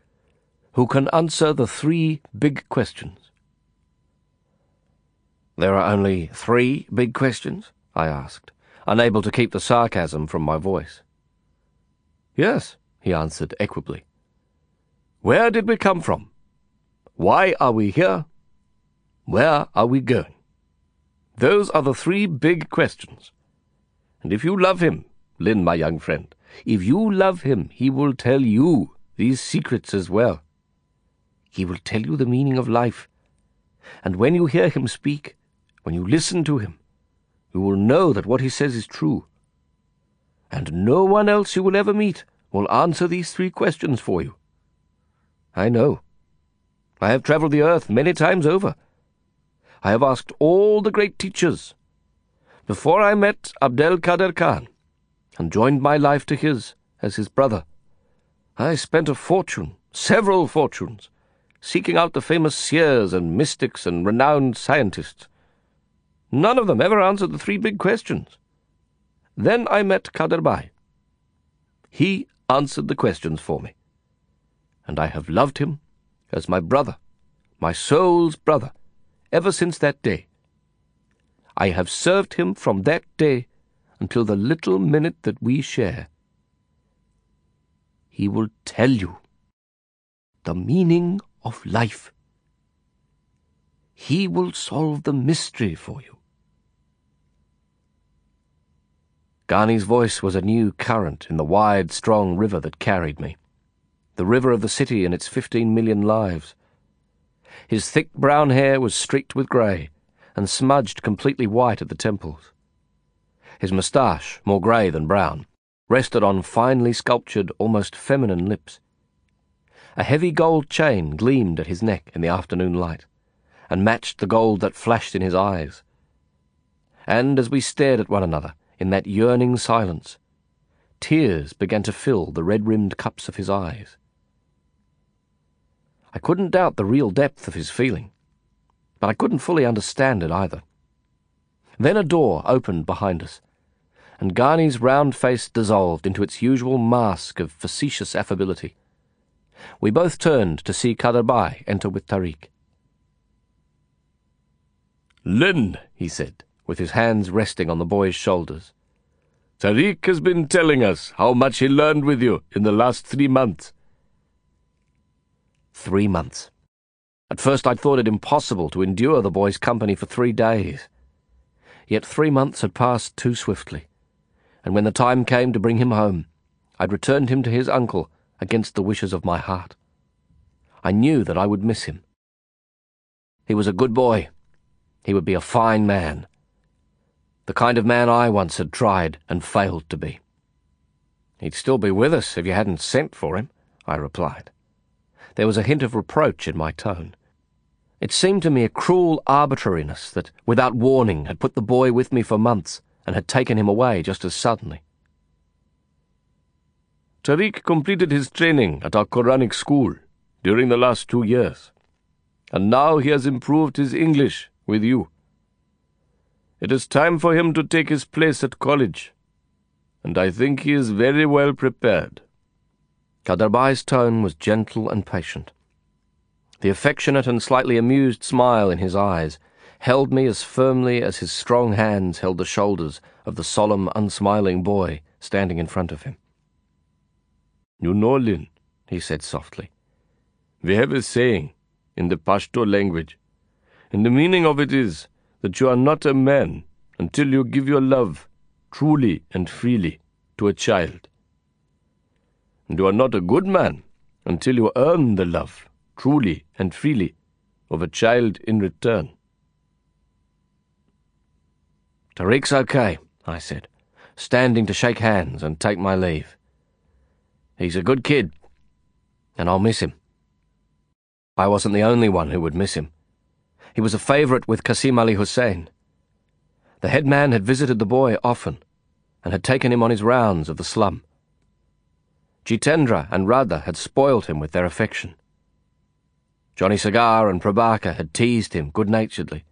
who can answer the three big questions. There are only three big questions? I asked, unable to keep the sarcasm from my voice. Yes, he answered equably. Where did we come from? Why are we here? Where are we going? Those are the three big questions. And if you love him, Lin, my young friend, if you love him, he will tell you these secrets as well. He will tell you the meaning of life. And when you hear him speak, when you listen to him, you will know that what he says is true. And no one else you will ever meet will answer these three questions for you. I know. I have travelled the earth many times over. I have asked all the great teachers. Before I met Abdel Kader Khan and joined my life to his as his brother, I spent a fortune, several fortunes, seeking out the famous seers and mystics and renowned scientists. None of them ever answered the three big questions. Then I met Kaderbai. He answered the questions for me, and I have loved him as my brother, my soul's brother, ever since that day. I have served him from that day until the little minute that we share. He will tell you the meaning of life. He will solve the mystery for you. Ghani's voice was a new current in the wide, strong river that carried me, the river of the city and its fifteen million lives. His thick brown hair was streaked with grey and smudged completely white at the temples. His moustache, more grey than brown, rested on finely sculptured, almost feminine lips. A heavy gold chain gleamed at his neck in the afternoon light, and matched the gold that flashed in his eyes. And as we stared at one another, in that yearning silence, tears began to fill the red rimmed cups of his eyes. I couldn't doubt the real depth of his feeling, but I couldn't fully understand it either. Then a door opened behind us, and Ghani's round face dissolved into its usual mask of facetious affability. We both turned to see Kaderbai enter with Tariq. Lin, he said with his hands resting on the boy's shoulders. Tariq has been telling us how much he learned with you in the last three months. Three months. At first I'd thought it impossible to endure the boy's company for three days. Yet three months had passed too swiftly, and when the time came to bring him home, I'd returned him to his uncle against the wishes of my heart. I knew that I would miss him. He was a good boy. He would be a fine man the kind of man I once had tried and failed to be. He'd still be with us if you hadn't sent for him, I replied. There was a hint of reproach in my tone. It seemed to me a cruel arbitrariness that, without warning, had put the boy with me for months and had taken him away just as suddenly. Tariq completed his training at our Quranic school during the last two years, and now he has improved his English with you. It is time for him to take his place at college, and I think he is very well prepared. Kaderbai's tone was gentle and patient. The affectionate and slightly amused smile in his eyes held me as firmly as his strong hands held the shoulders of the solemn, unsmiling boy standing in front of him. You know, Lin, he said softly, we have a saying in the Pashto language, and the meaning of it is that you are not a man until you give your love truly and freely to a child. And you are not a good man until you earn the love truly and freely of a child in return. Tariq's okay, I said, standing to shake hands and take my leave. He's a good kid, and I'll miss him. I wasn't the only one who would miss him. He was a favourite with Qasim Ali Hussein. The head man had visited the boy often and had taken him on his rounds of the slum. Jitendra and Radha had spoiled him with their affection. Johnny Cigar and Prabaker had teased him good-naturedly,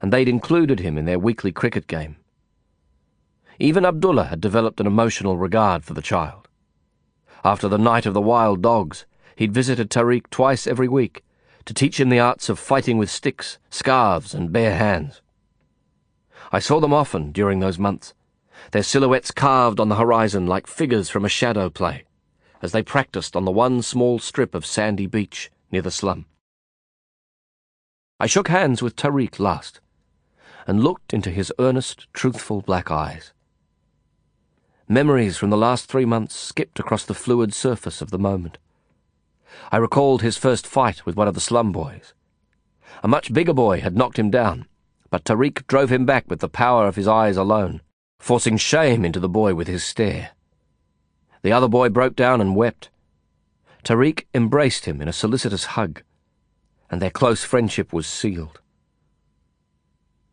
and they'd included him in their weekly cricket game. Even Abdullah had developed an emotional regard for the child. After the night of the wild dogs, he'd visited Tariq twice every week to teach him the arts of fighting with sticks, scarves, and bare hands. I saw them often during those months, their silhouettes carved on the horizon like figures from a shadow play, as they practiced on the one small strip of sandy beach near the slum. I shook hands with Tariq last, and looked into his earnest, truthful black eyes. Memories from the last three months skipped across the fluid surface of the moment. I recalled his first fight with one of the slum boys. A much bigger boy had knocked him down, but Tariq drove him back with the power of his eyes alone, forcing shame into the boy with his stare. The other boy broke down and wept. Tariq embraced him in a solicitous hug, and their close friendship was sealed.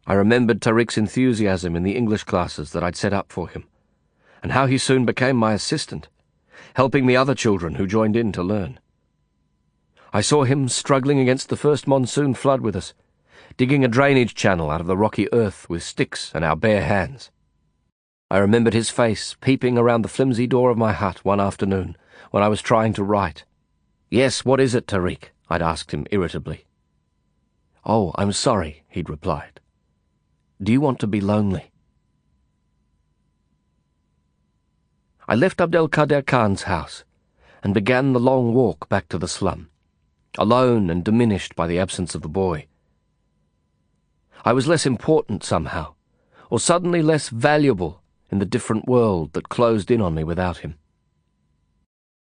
I remembered Tariq's enthusiasm in the English classes that I'd set up for him, and how he soon became my assistant, helping the other children who joined in to learn. I saw him struggling against the first monsoon flood with us, digging a drainage channel out of the rocky earth with sticks and our bare hands. I remembered his face peeping around the flimsy door of my hut one afternoon when I was trying to write. Yes, what is it, Tariq? I'd asked him irritably. Oh, I'm sorry, he'd replied. Do you want to be lonely? I left Abdel Kader Khan's house and began the long walk back to the slum, alone and diminished by the absence of the boy. I was less important somehow, or suddenly less valuable in the different world that closed in on me without him.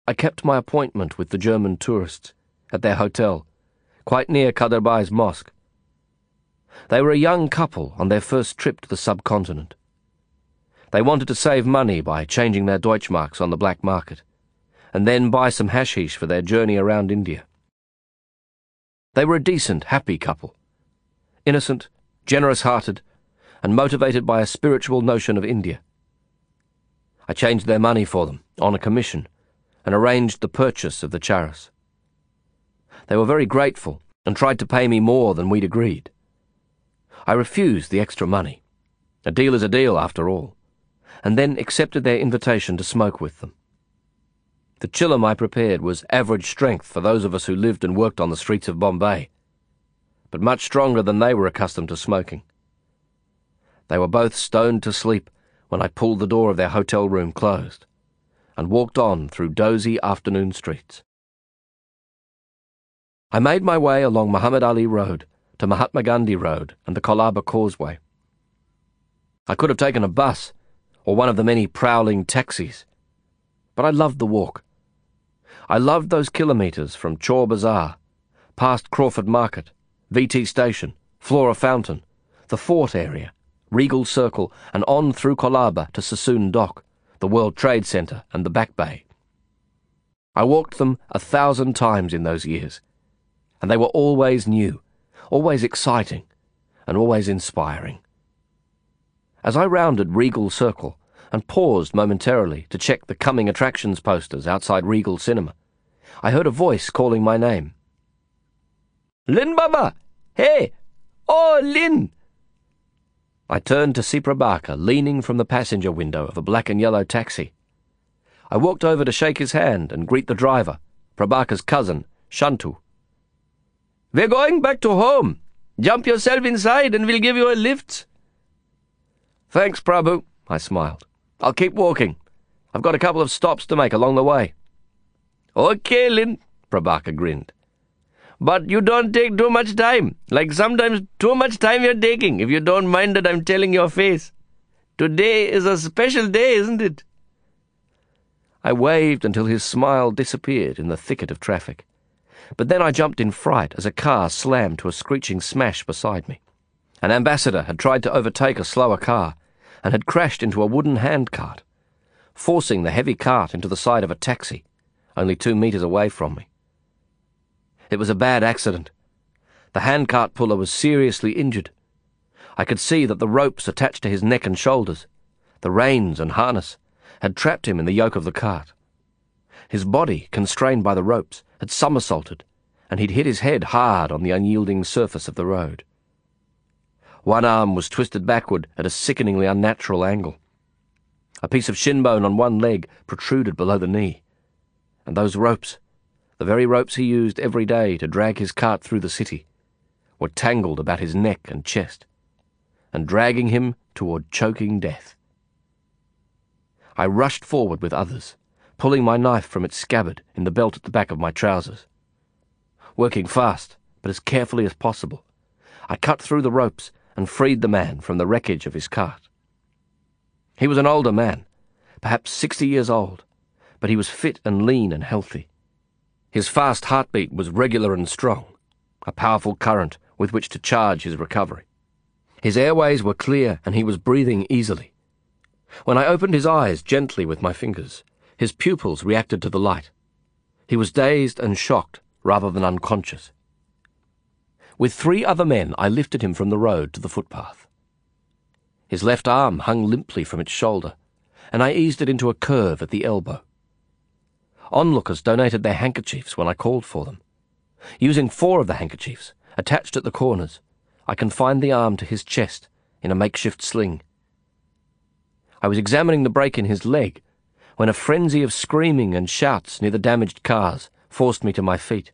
I kept my appointment with the German tourists at their hotel, quite near Kaderbai's mosque. They were a young couple on their first trip to the subcontinent. They wanted to save money by changing their Deutschmarks on the black market, and then buy some hashish for their journey around India. They were a decent, happy couple. Innocent, generous hearted, and motivated by a spiritual notion of India. I changed their money for them, on a commission, and arranged the purchase of the charas. They were very grateful and tried to pay me more than we'd agreed. I refused the extra money. A deal is a deal, after all, and then accepted their invitation to smoke with them. The chillum I prepared was average strength for those of us who lived and worked on the streets of Bombay, but much stronger than they were accustomed to smoking. They were both stoned to sleep when I pulled the door of their hotel room closed and walked on through dozy afternoon streets. I made my way along Muhammad Ali Road to Mahatma Gandhi Road and the Colaba Causeway. I could have taken a bus or one of the many prowling taxis, but I loved the walk. I loved those kilometres from Chor Bazaar, past Crawford Market, VT Station, Flora Fountain, the Fort area, Regal Circle, and on through Colaba to Sassoon Dock, the World Trade Centre, and the Back Bay. I walked them a thousand times in those years, and they were always new always exciting and always inspiring. As I rounded Regal Circle and paused momentarily to check the coming attractions posters outside Regal Cinema, I heard a voice calling my name. Lin Baba! Hey! Oh, Lin! I turned to see Prabaker leaning from the passenger window of a black and yellow taxi. I walked over to shake his hand and greet the driver, Prabaker's cousin, Shantu. We're going back to home. Jump yourself inside and we'll give you a lift. Thanks, Prabhu, I smiled. I'll keep walking. I've got a couple of stops to make along the way. Okay, Lin, Prabaker grinned. But you don't take too much time. Like sometimes too much time you're taking, if you don't mind that I'm telling your face. Today is a special day, isn't it? I waved until his smile disappeared in the thicket of traffic but then I jumped in fright as a car slammed to a screeching smash beside me. An ambassador had tried to overtake a slower car and had crashed into a wooden handcart, forcing the heavy cart into the side of a taxi, only two metres away from me. It was a bad accident. The handcart puller was seriously injured. I could see that the ropes attached to his neck and shoulders, the reins and harness, had trapped him in the yoke of the cart. His body, constrained by the ropes, had somersaulted, and he'd hit his head hard on the unyielding surface of the road. One arm was twisted backward at a sickeningly unnatural angle. A piece of shin bone on one leg protruded below the knee. And those ropes, the very ropes he used every day to drag his cart through the city, were tangled about his neck and chest, and dragging him toward choking death. I rushed forward with others pulling my knife from its scabbard in the belt at the back of my trousers. Working fast, but as carefully as possible, I cut through the ropes and freed the man from the wreckage of his cart. He was an older man, perhaps sixty years old, but he was fit and lean and healthy. His fast heartbeat was regular and strong, a powerful current with which to charge his recovery. His airways were clear and he was breathing easily. When I opened his eyes gently with my fingers, his pupils reacted to the light. He was dazed and shocked rather than unconscious. With three other men, I lifted him from the road to the footpath. His left arm hung limply from its shoulder, and I eased it into a curve at the elbow. Onlookers donated their handkerchiefs when I called for them. Using four of the handkerchiefs, attached at the corners, I confined the arm to his chest in a makeshift sling. I was examining the break in his leg when a frenzy of screaming and shouts near the damaged cars forced me to my feet.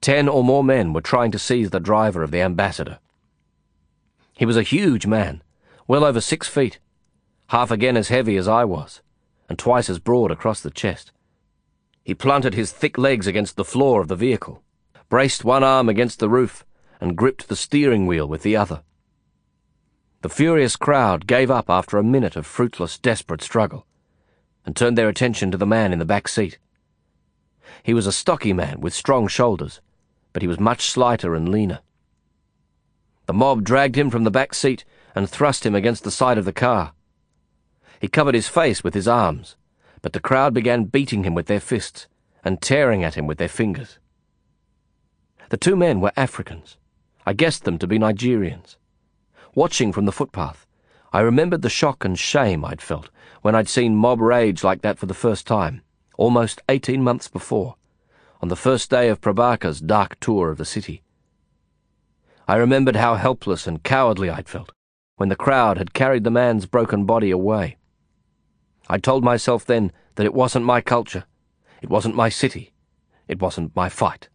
Ten or more men were trying to seize the driver of the ambassador. He was a huge man, well over six feet, half again as heavy as I was, and twice as broad across the chest. He planted his thick legs against the floor of the vehicle, braced one arm against the roof, and gripped the steering wheel with the other. The furious crowd gave up after a minute of fruitless, desperate struggle, and turned their attention to the man in the back seat. He was a stocky man with strong shoulders, but he was much slighter and leaner. The mob dragged him from the back seat and thrust him against the side of the car. He covered his face with his arms, but the crowd began beating him with their fists and tearing at him with their fingers. The two men were Africans. I guessed them to be Nigerians. Watching from the footpath, I remembered the shock and shame I'd felt when I'd seen mob rage like that for the first time, almost eighteen months before, on the first day of Prabaker's dark tour of the city. I remembered how helpless and cowardly I'd felt when the crowd had carried the man's broken body away. I told myself then that it wasn't my culture, it wasn't my city, it wasn't my fight.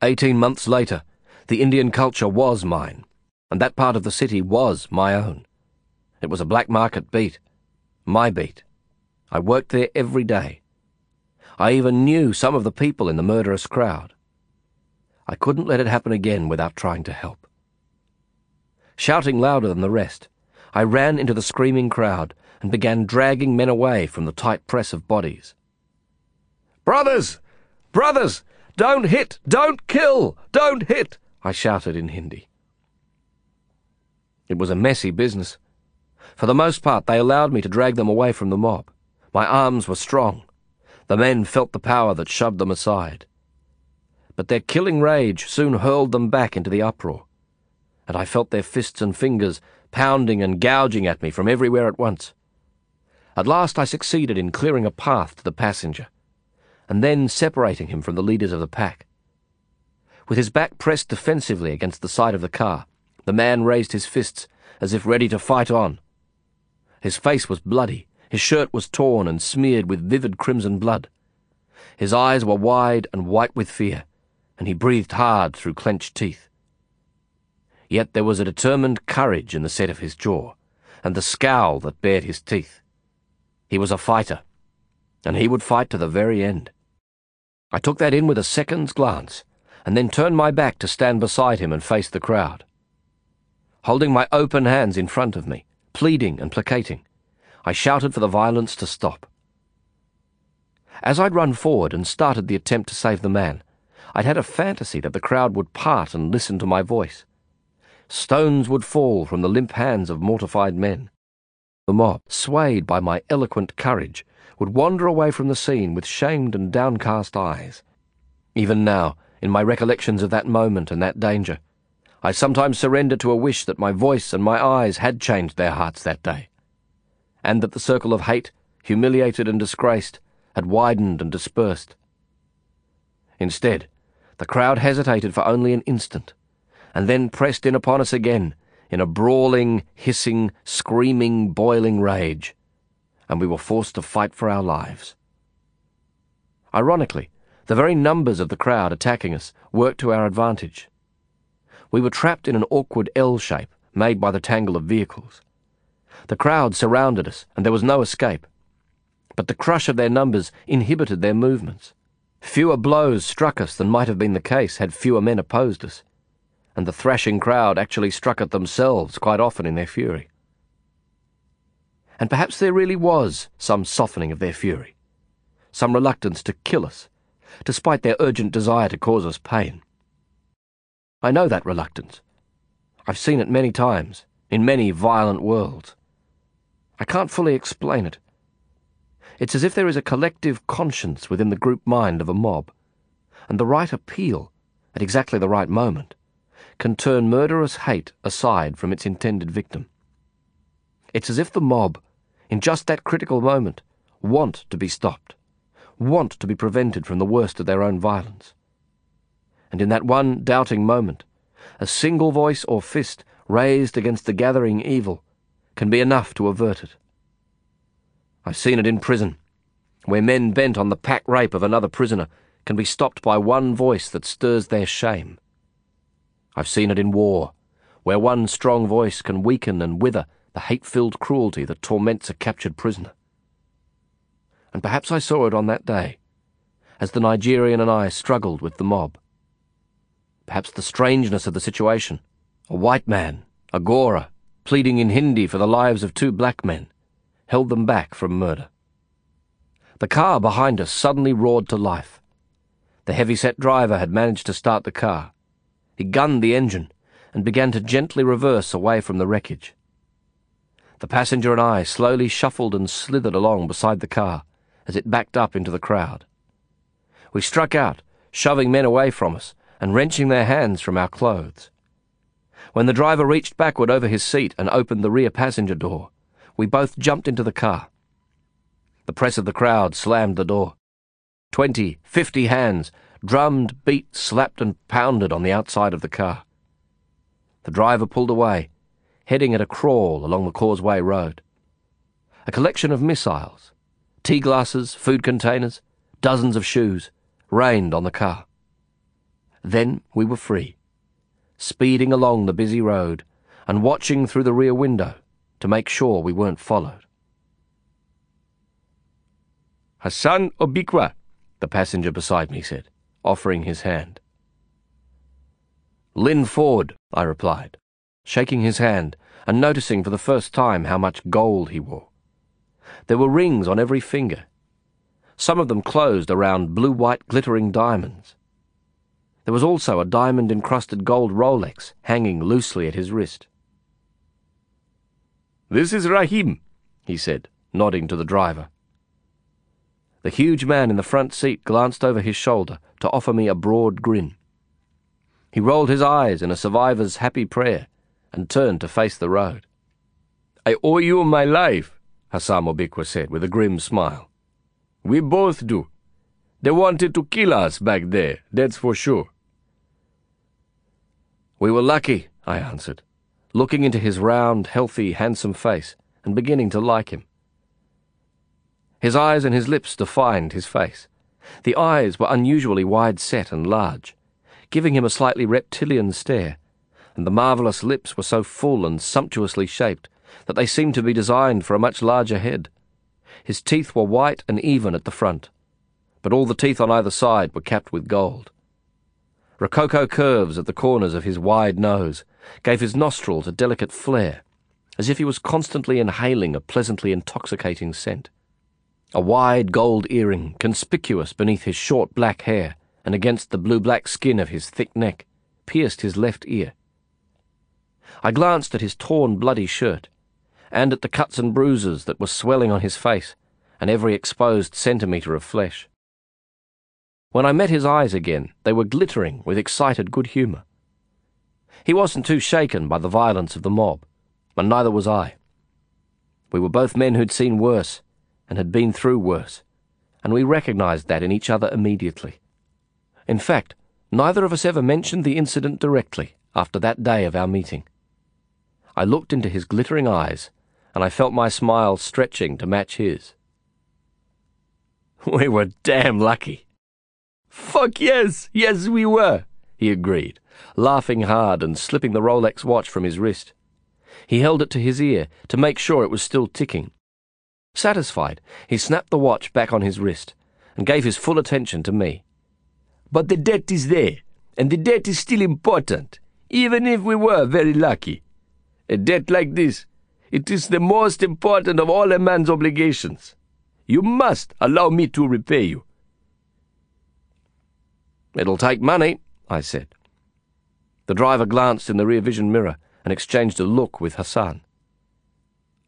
Eighteen months later, the Indian culture was mine, and that part of the city was my own. It was a black market beat, my beat. I worked there every day. I even knew some of the people in the murderous crowd. I couldn't let it happen again without trying to help. Shouting louder than the rest, I ran into the screaming crowd and began dragging men away from the tight press of bodies. Brothers! Brothers! Don't hit! Don't kill! Don't hit! I shouted in Hindi. It was a messy business. For the most part, they allowed me to drag them away from the mob. My arms were strong. The men felt the power that shoved them aside. But their killing rage soon hurled them back into the uproar, and I felt their fists and fingers pounding and gouging at me from everywhere at once. At last I succeeded in clearing a path to the passenger, and then separating him from the leaders of the pack. With his back pressed defensively against the side of the car, the man raised his fists as if ready to fight on. His face was bloody, his shirt was torn and smeared with vivid crimson blood. His eyes were wide and white with fear, and he breathed hard through clenched teeth. Yet there was a determined courage in the set of his jaw, and the scowl that bared his teeth. He was a fighter, and he would fight to the very end. I took that in with a second's glance, and then turned my back to stand beside him and face the crowd. Holding my open hands in front of me, pleading and placating, I shouted for the violence to stop. As I'd run forward and started the attempt to save the man, I'd had a fantasy that the crowd would part and listen to my voice. Stones would fall from the limp hands of mortified men. The mob, swayed by my eloquent courage, would wander away from the scene with shamed and downcast eyes. Even now, in my recollections of that moment and that danger. I sometimes surrender to a wish that my voice and my eyes had changed their hearts that day, and that the circle of hate, humiliated and disgraced, had widened and dispersed. Instead, the crowd hesitated for only an instant, and then pressed in upon us again in a brawling, hissing, screaming, boiling rage, and we were forced to fight for our lives. Ironically, the very numbers of the crowd attacking us worked to our advantage. We were trapped in an awkward L shape made by the tangle of vehicles. The crowd surrounded us, and there was no escape. But the crush of their numbers inhibited their movements. Fewer blows struck us than might have been the case had fewer men opposed us, and the thrashing crowd actually struck at themselves quite often in their fury. And perhaps there really was some softening of their fury some reluctance to kill us, despite their urgent desire to cause us pain. I know that reluctance. I've seen it many times, in many violent worlds. I can't fully explain it. It's as if there is a collective conscience within the group mind of a mob, and the right appeal, at exactly the right moment, can turn murderous hate aside from its intended victim. It's as if the mob, in just that critical moment, want to be stopped, want to be prevented from the worst of their own violence. And in that one doubting moment, a single voice or fist raised against the gathering evil can be enough to avert it. I've seen it in prison, where men bent on the pack rape of another prisoner can be stopped by one voice that stirs their shame. I've seen it in war, where one strong voice can weaken and wither the hate filled cruelty that torments a captured prisoner. And perhaps I saw it on that day, as the Nigerian and I struggled with the mob. Perhaps the strangeness of the situation a white man, Agora, pleading in Hindi for the lives of two black men, held them back from murder. The car behind us suddenly roared to life. The heavy-set driver had managed to start the car. He gunned the engine and began to gently reverse away from the wreckage. The passenger and I slowly shuffled and slithered along beside the car as it backed up into the crowd. We struck out, shoving men away from us and wrenching their hands from our clothes. When the driver reached backward over his seat and opened the rear passenger door, we both jumped into the car. The press of the crowd slammed the door. Twenty, fifty hands drummed, beat, slapped, and pounded on the outside of the car. The driver pulled away, heading at a crawl along the Causeway Road. A collection of missiles, tea glasses, food containers, dozens of shoes, rained on the car. Then we were free, speeding along the busy road and watching through the rear window to make sure we weren't followed. Hassan Obikwa, the passenger beside me said, offering his hand. Lin Ford, I replied, shaking his hand and noticing for the first time how much gold he wore. There were rings on every finger, some of them closed around blue white glittering diamonds. There was also a diamond encrusted gold Rolex hanging loosely at his wrist. This is Rahim, he said, nodding to the driver. The huge man in the front seat glanced over his shoulder to offer me a broad grin. He rolled his eyes in a survivor's happy prayer and turned to face the road. I owe you my life, Hassan Obikwa said with a grim smile. We both do. They wanted to kill us back there, that's for sure. We were lucky, I answered looking into his round, healthy, handsome face and beginning to like him. His eyes and his lips defined his face. The eyes were unusually wide set and large, giving him a slightly reptilian stare, and the marvellous lips were so full and sumptuously shaped that they seemed to be designed for a much larger head. His teeth were white and even at the front, but all the teeth on either side were capped with gold. Rococo curves at the corners of his wide nose gave his nostrils a delicate flare, as if he was constantly inhaling a pleasantly intoxicating scent. A wide gold earring, conspicuous beneath his short black hair and against the blue-black skin of his thick neck, pierced his left ear. I glanced at his torn, bloody shirt, and at the cuts and bruises that were swelling on his face and every exposed centimetre of flesh. When I met his eyes again, they were glittering with excited good humour. He wasn't too shaken by the violence of the mob, and neither was I. We were both men who'd seen worse, and had been through worse, and we recognized that in each other immediately. In fact, neither of us ever mentioned the incident directly after that day of our meeting. I looked into his glittering eyes, and I felt my smile stretching to match his. We were damn lucky. Fuck yes, yes we were, he agreed, laughing hard and slipping the Rolex watch from his wrist. He held it to his ear to make sure it was still ticking. Satisfied, he snapped the watch back on his wrist and gave his full attention to me. But the debt is there, and the debt is still important, even if we were very lucky. A debt like this, it is the most important of all a man's obligations. You must allow me to repay you. It'll take money, I said. The driver glanced in the rear vision mirror and exchanged a look with Hassan.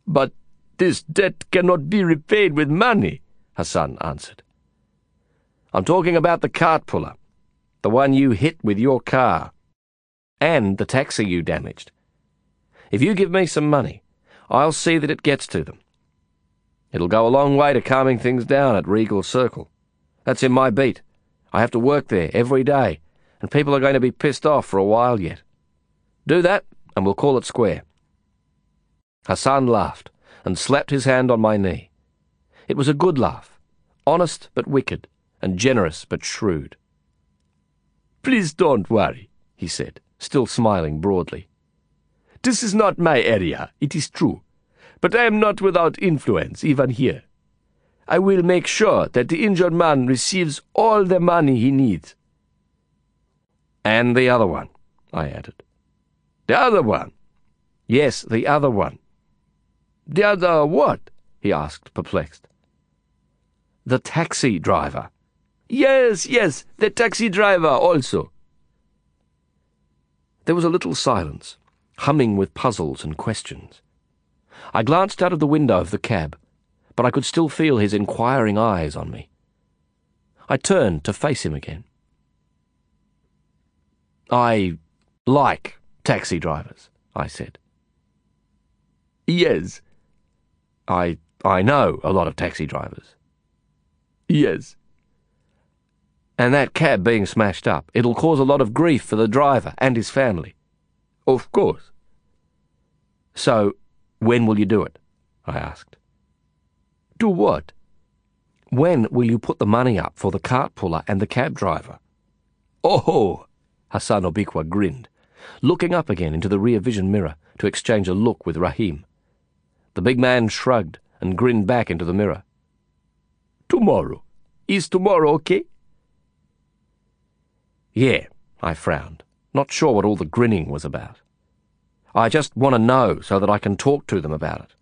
But this debt cannot be repaid with money, Hassan answered. I'm talking about the cart puller, the one you hit with your car, and the taxi you damaged. If you give me some money, I'll see that it gets to them. It'll go a long way to calming things down at Regal Circle. That's in my beat. I have to work there every day, and people are going to be pissed off for a while yet. Do that, and we'll call it square. Hassan laughed and slapped his hand on my knee. It was a good laugh, honest but wicked, and generous but shrewd. Please don't worry, he said, still smiling broadly. This is not my area, it is true, but I am not without influence even here. I will make sure that the injured man receives all the money he needs. And the other one, I added. The other one? Yes, the other one. The other what? he asked, perplexed. The taxi driver. Yes, yes, the taxi driver also. There was a little silence, humming with puzzles and questions. I glanced out of the window of the cab but I could still feel his inquiring eyes on me. I turned to face him again. I like taxi drivers, I said. Yes. I I know a lot of taxi drivers. Yes. And that cab being smashed up, it'll cause a lot of grief for the driver and his family. Of course. So, when will you do it? I asked. Do what? When will you put the money up for the cart puller and the cab driver? Oh! Hassan Obikwa grinned, looking up again into the rear vision mirror to exchange a look with Rahim. The big man shrugged and grinned back into the mirror. Tomorrow. Is tomorrow okay? Yeah, I frowned, not sure what all the grinning was about. I just want to know so that I can talk to them about it.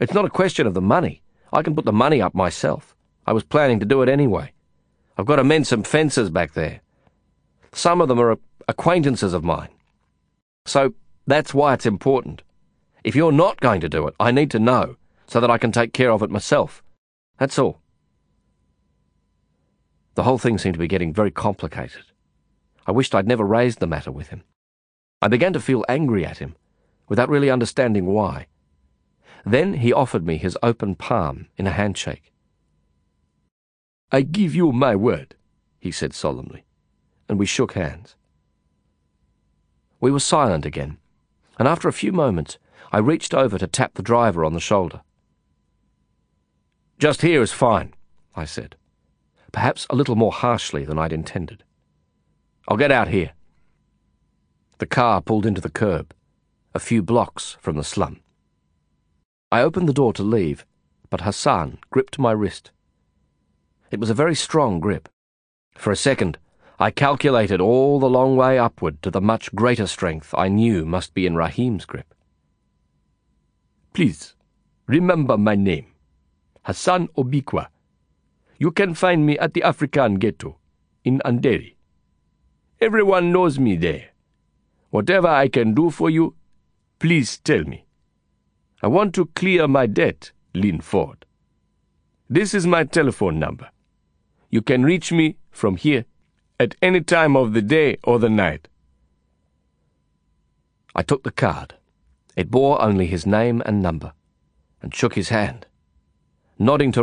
It's not a question of the money. I can put the money up myself. I was planning to do it anyway. I've got to mend some fences back there. Some of them are acquaintances of mine. So that's why it's important. If you're not going to do it, I need to know so that I can take care of it myself. That's all. The whole thing seemed to be getting very complicated. I wished I'd never raised the matter with him. I began to feel angry at him, without really understanding why. Then he offered me his open palm in a handshake. I give you my word, he said solemnly, and we shook hands. We were silent again, and after a few moments I reached over to tap the driver on the shoulder. Just here is fine, I said, perhaps a little more harshly than I'd intended. I'll get out here. The car pulled into the curb, a few blocks from the slum. I opened the door to leave, but Hassan gripped my wrist. It was a very strong grip. For a second, I calculated all the long way upward to the much greater strength I knew must be in Rahim's grip. Please, remember my name. Hassan Obikwa. You can find me at the African ghetto, in Andheri. Everyone knows me there. Whatever I can do for you, please tell me. I want to clear my debt, Lin Ford. This is my telephone number. You can reach me from here at any time of the day or the night. I took the card. It bore only his name and number, and shook his hand. Nodding to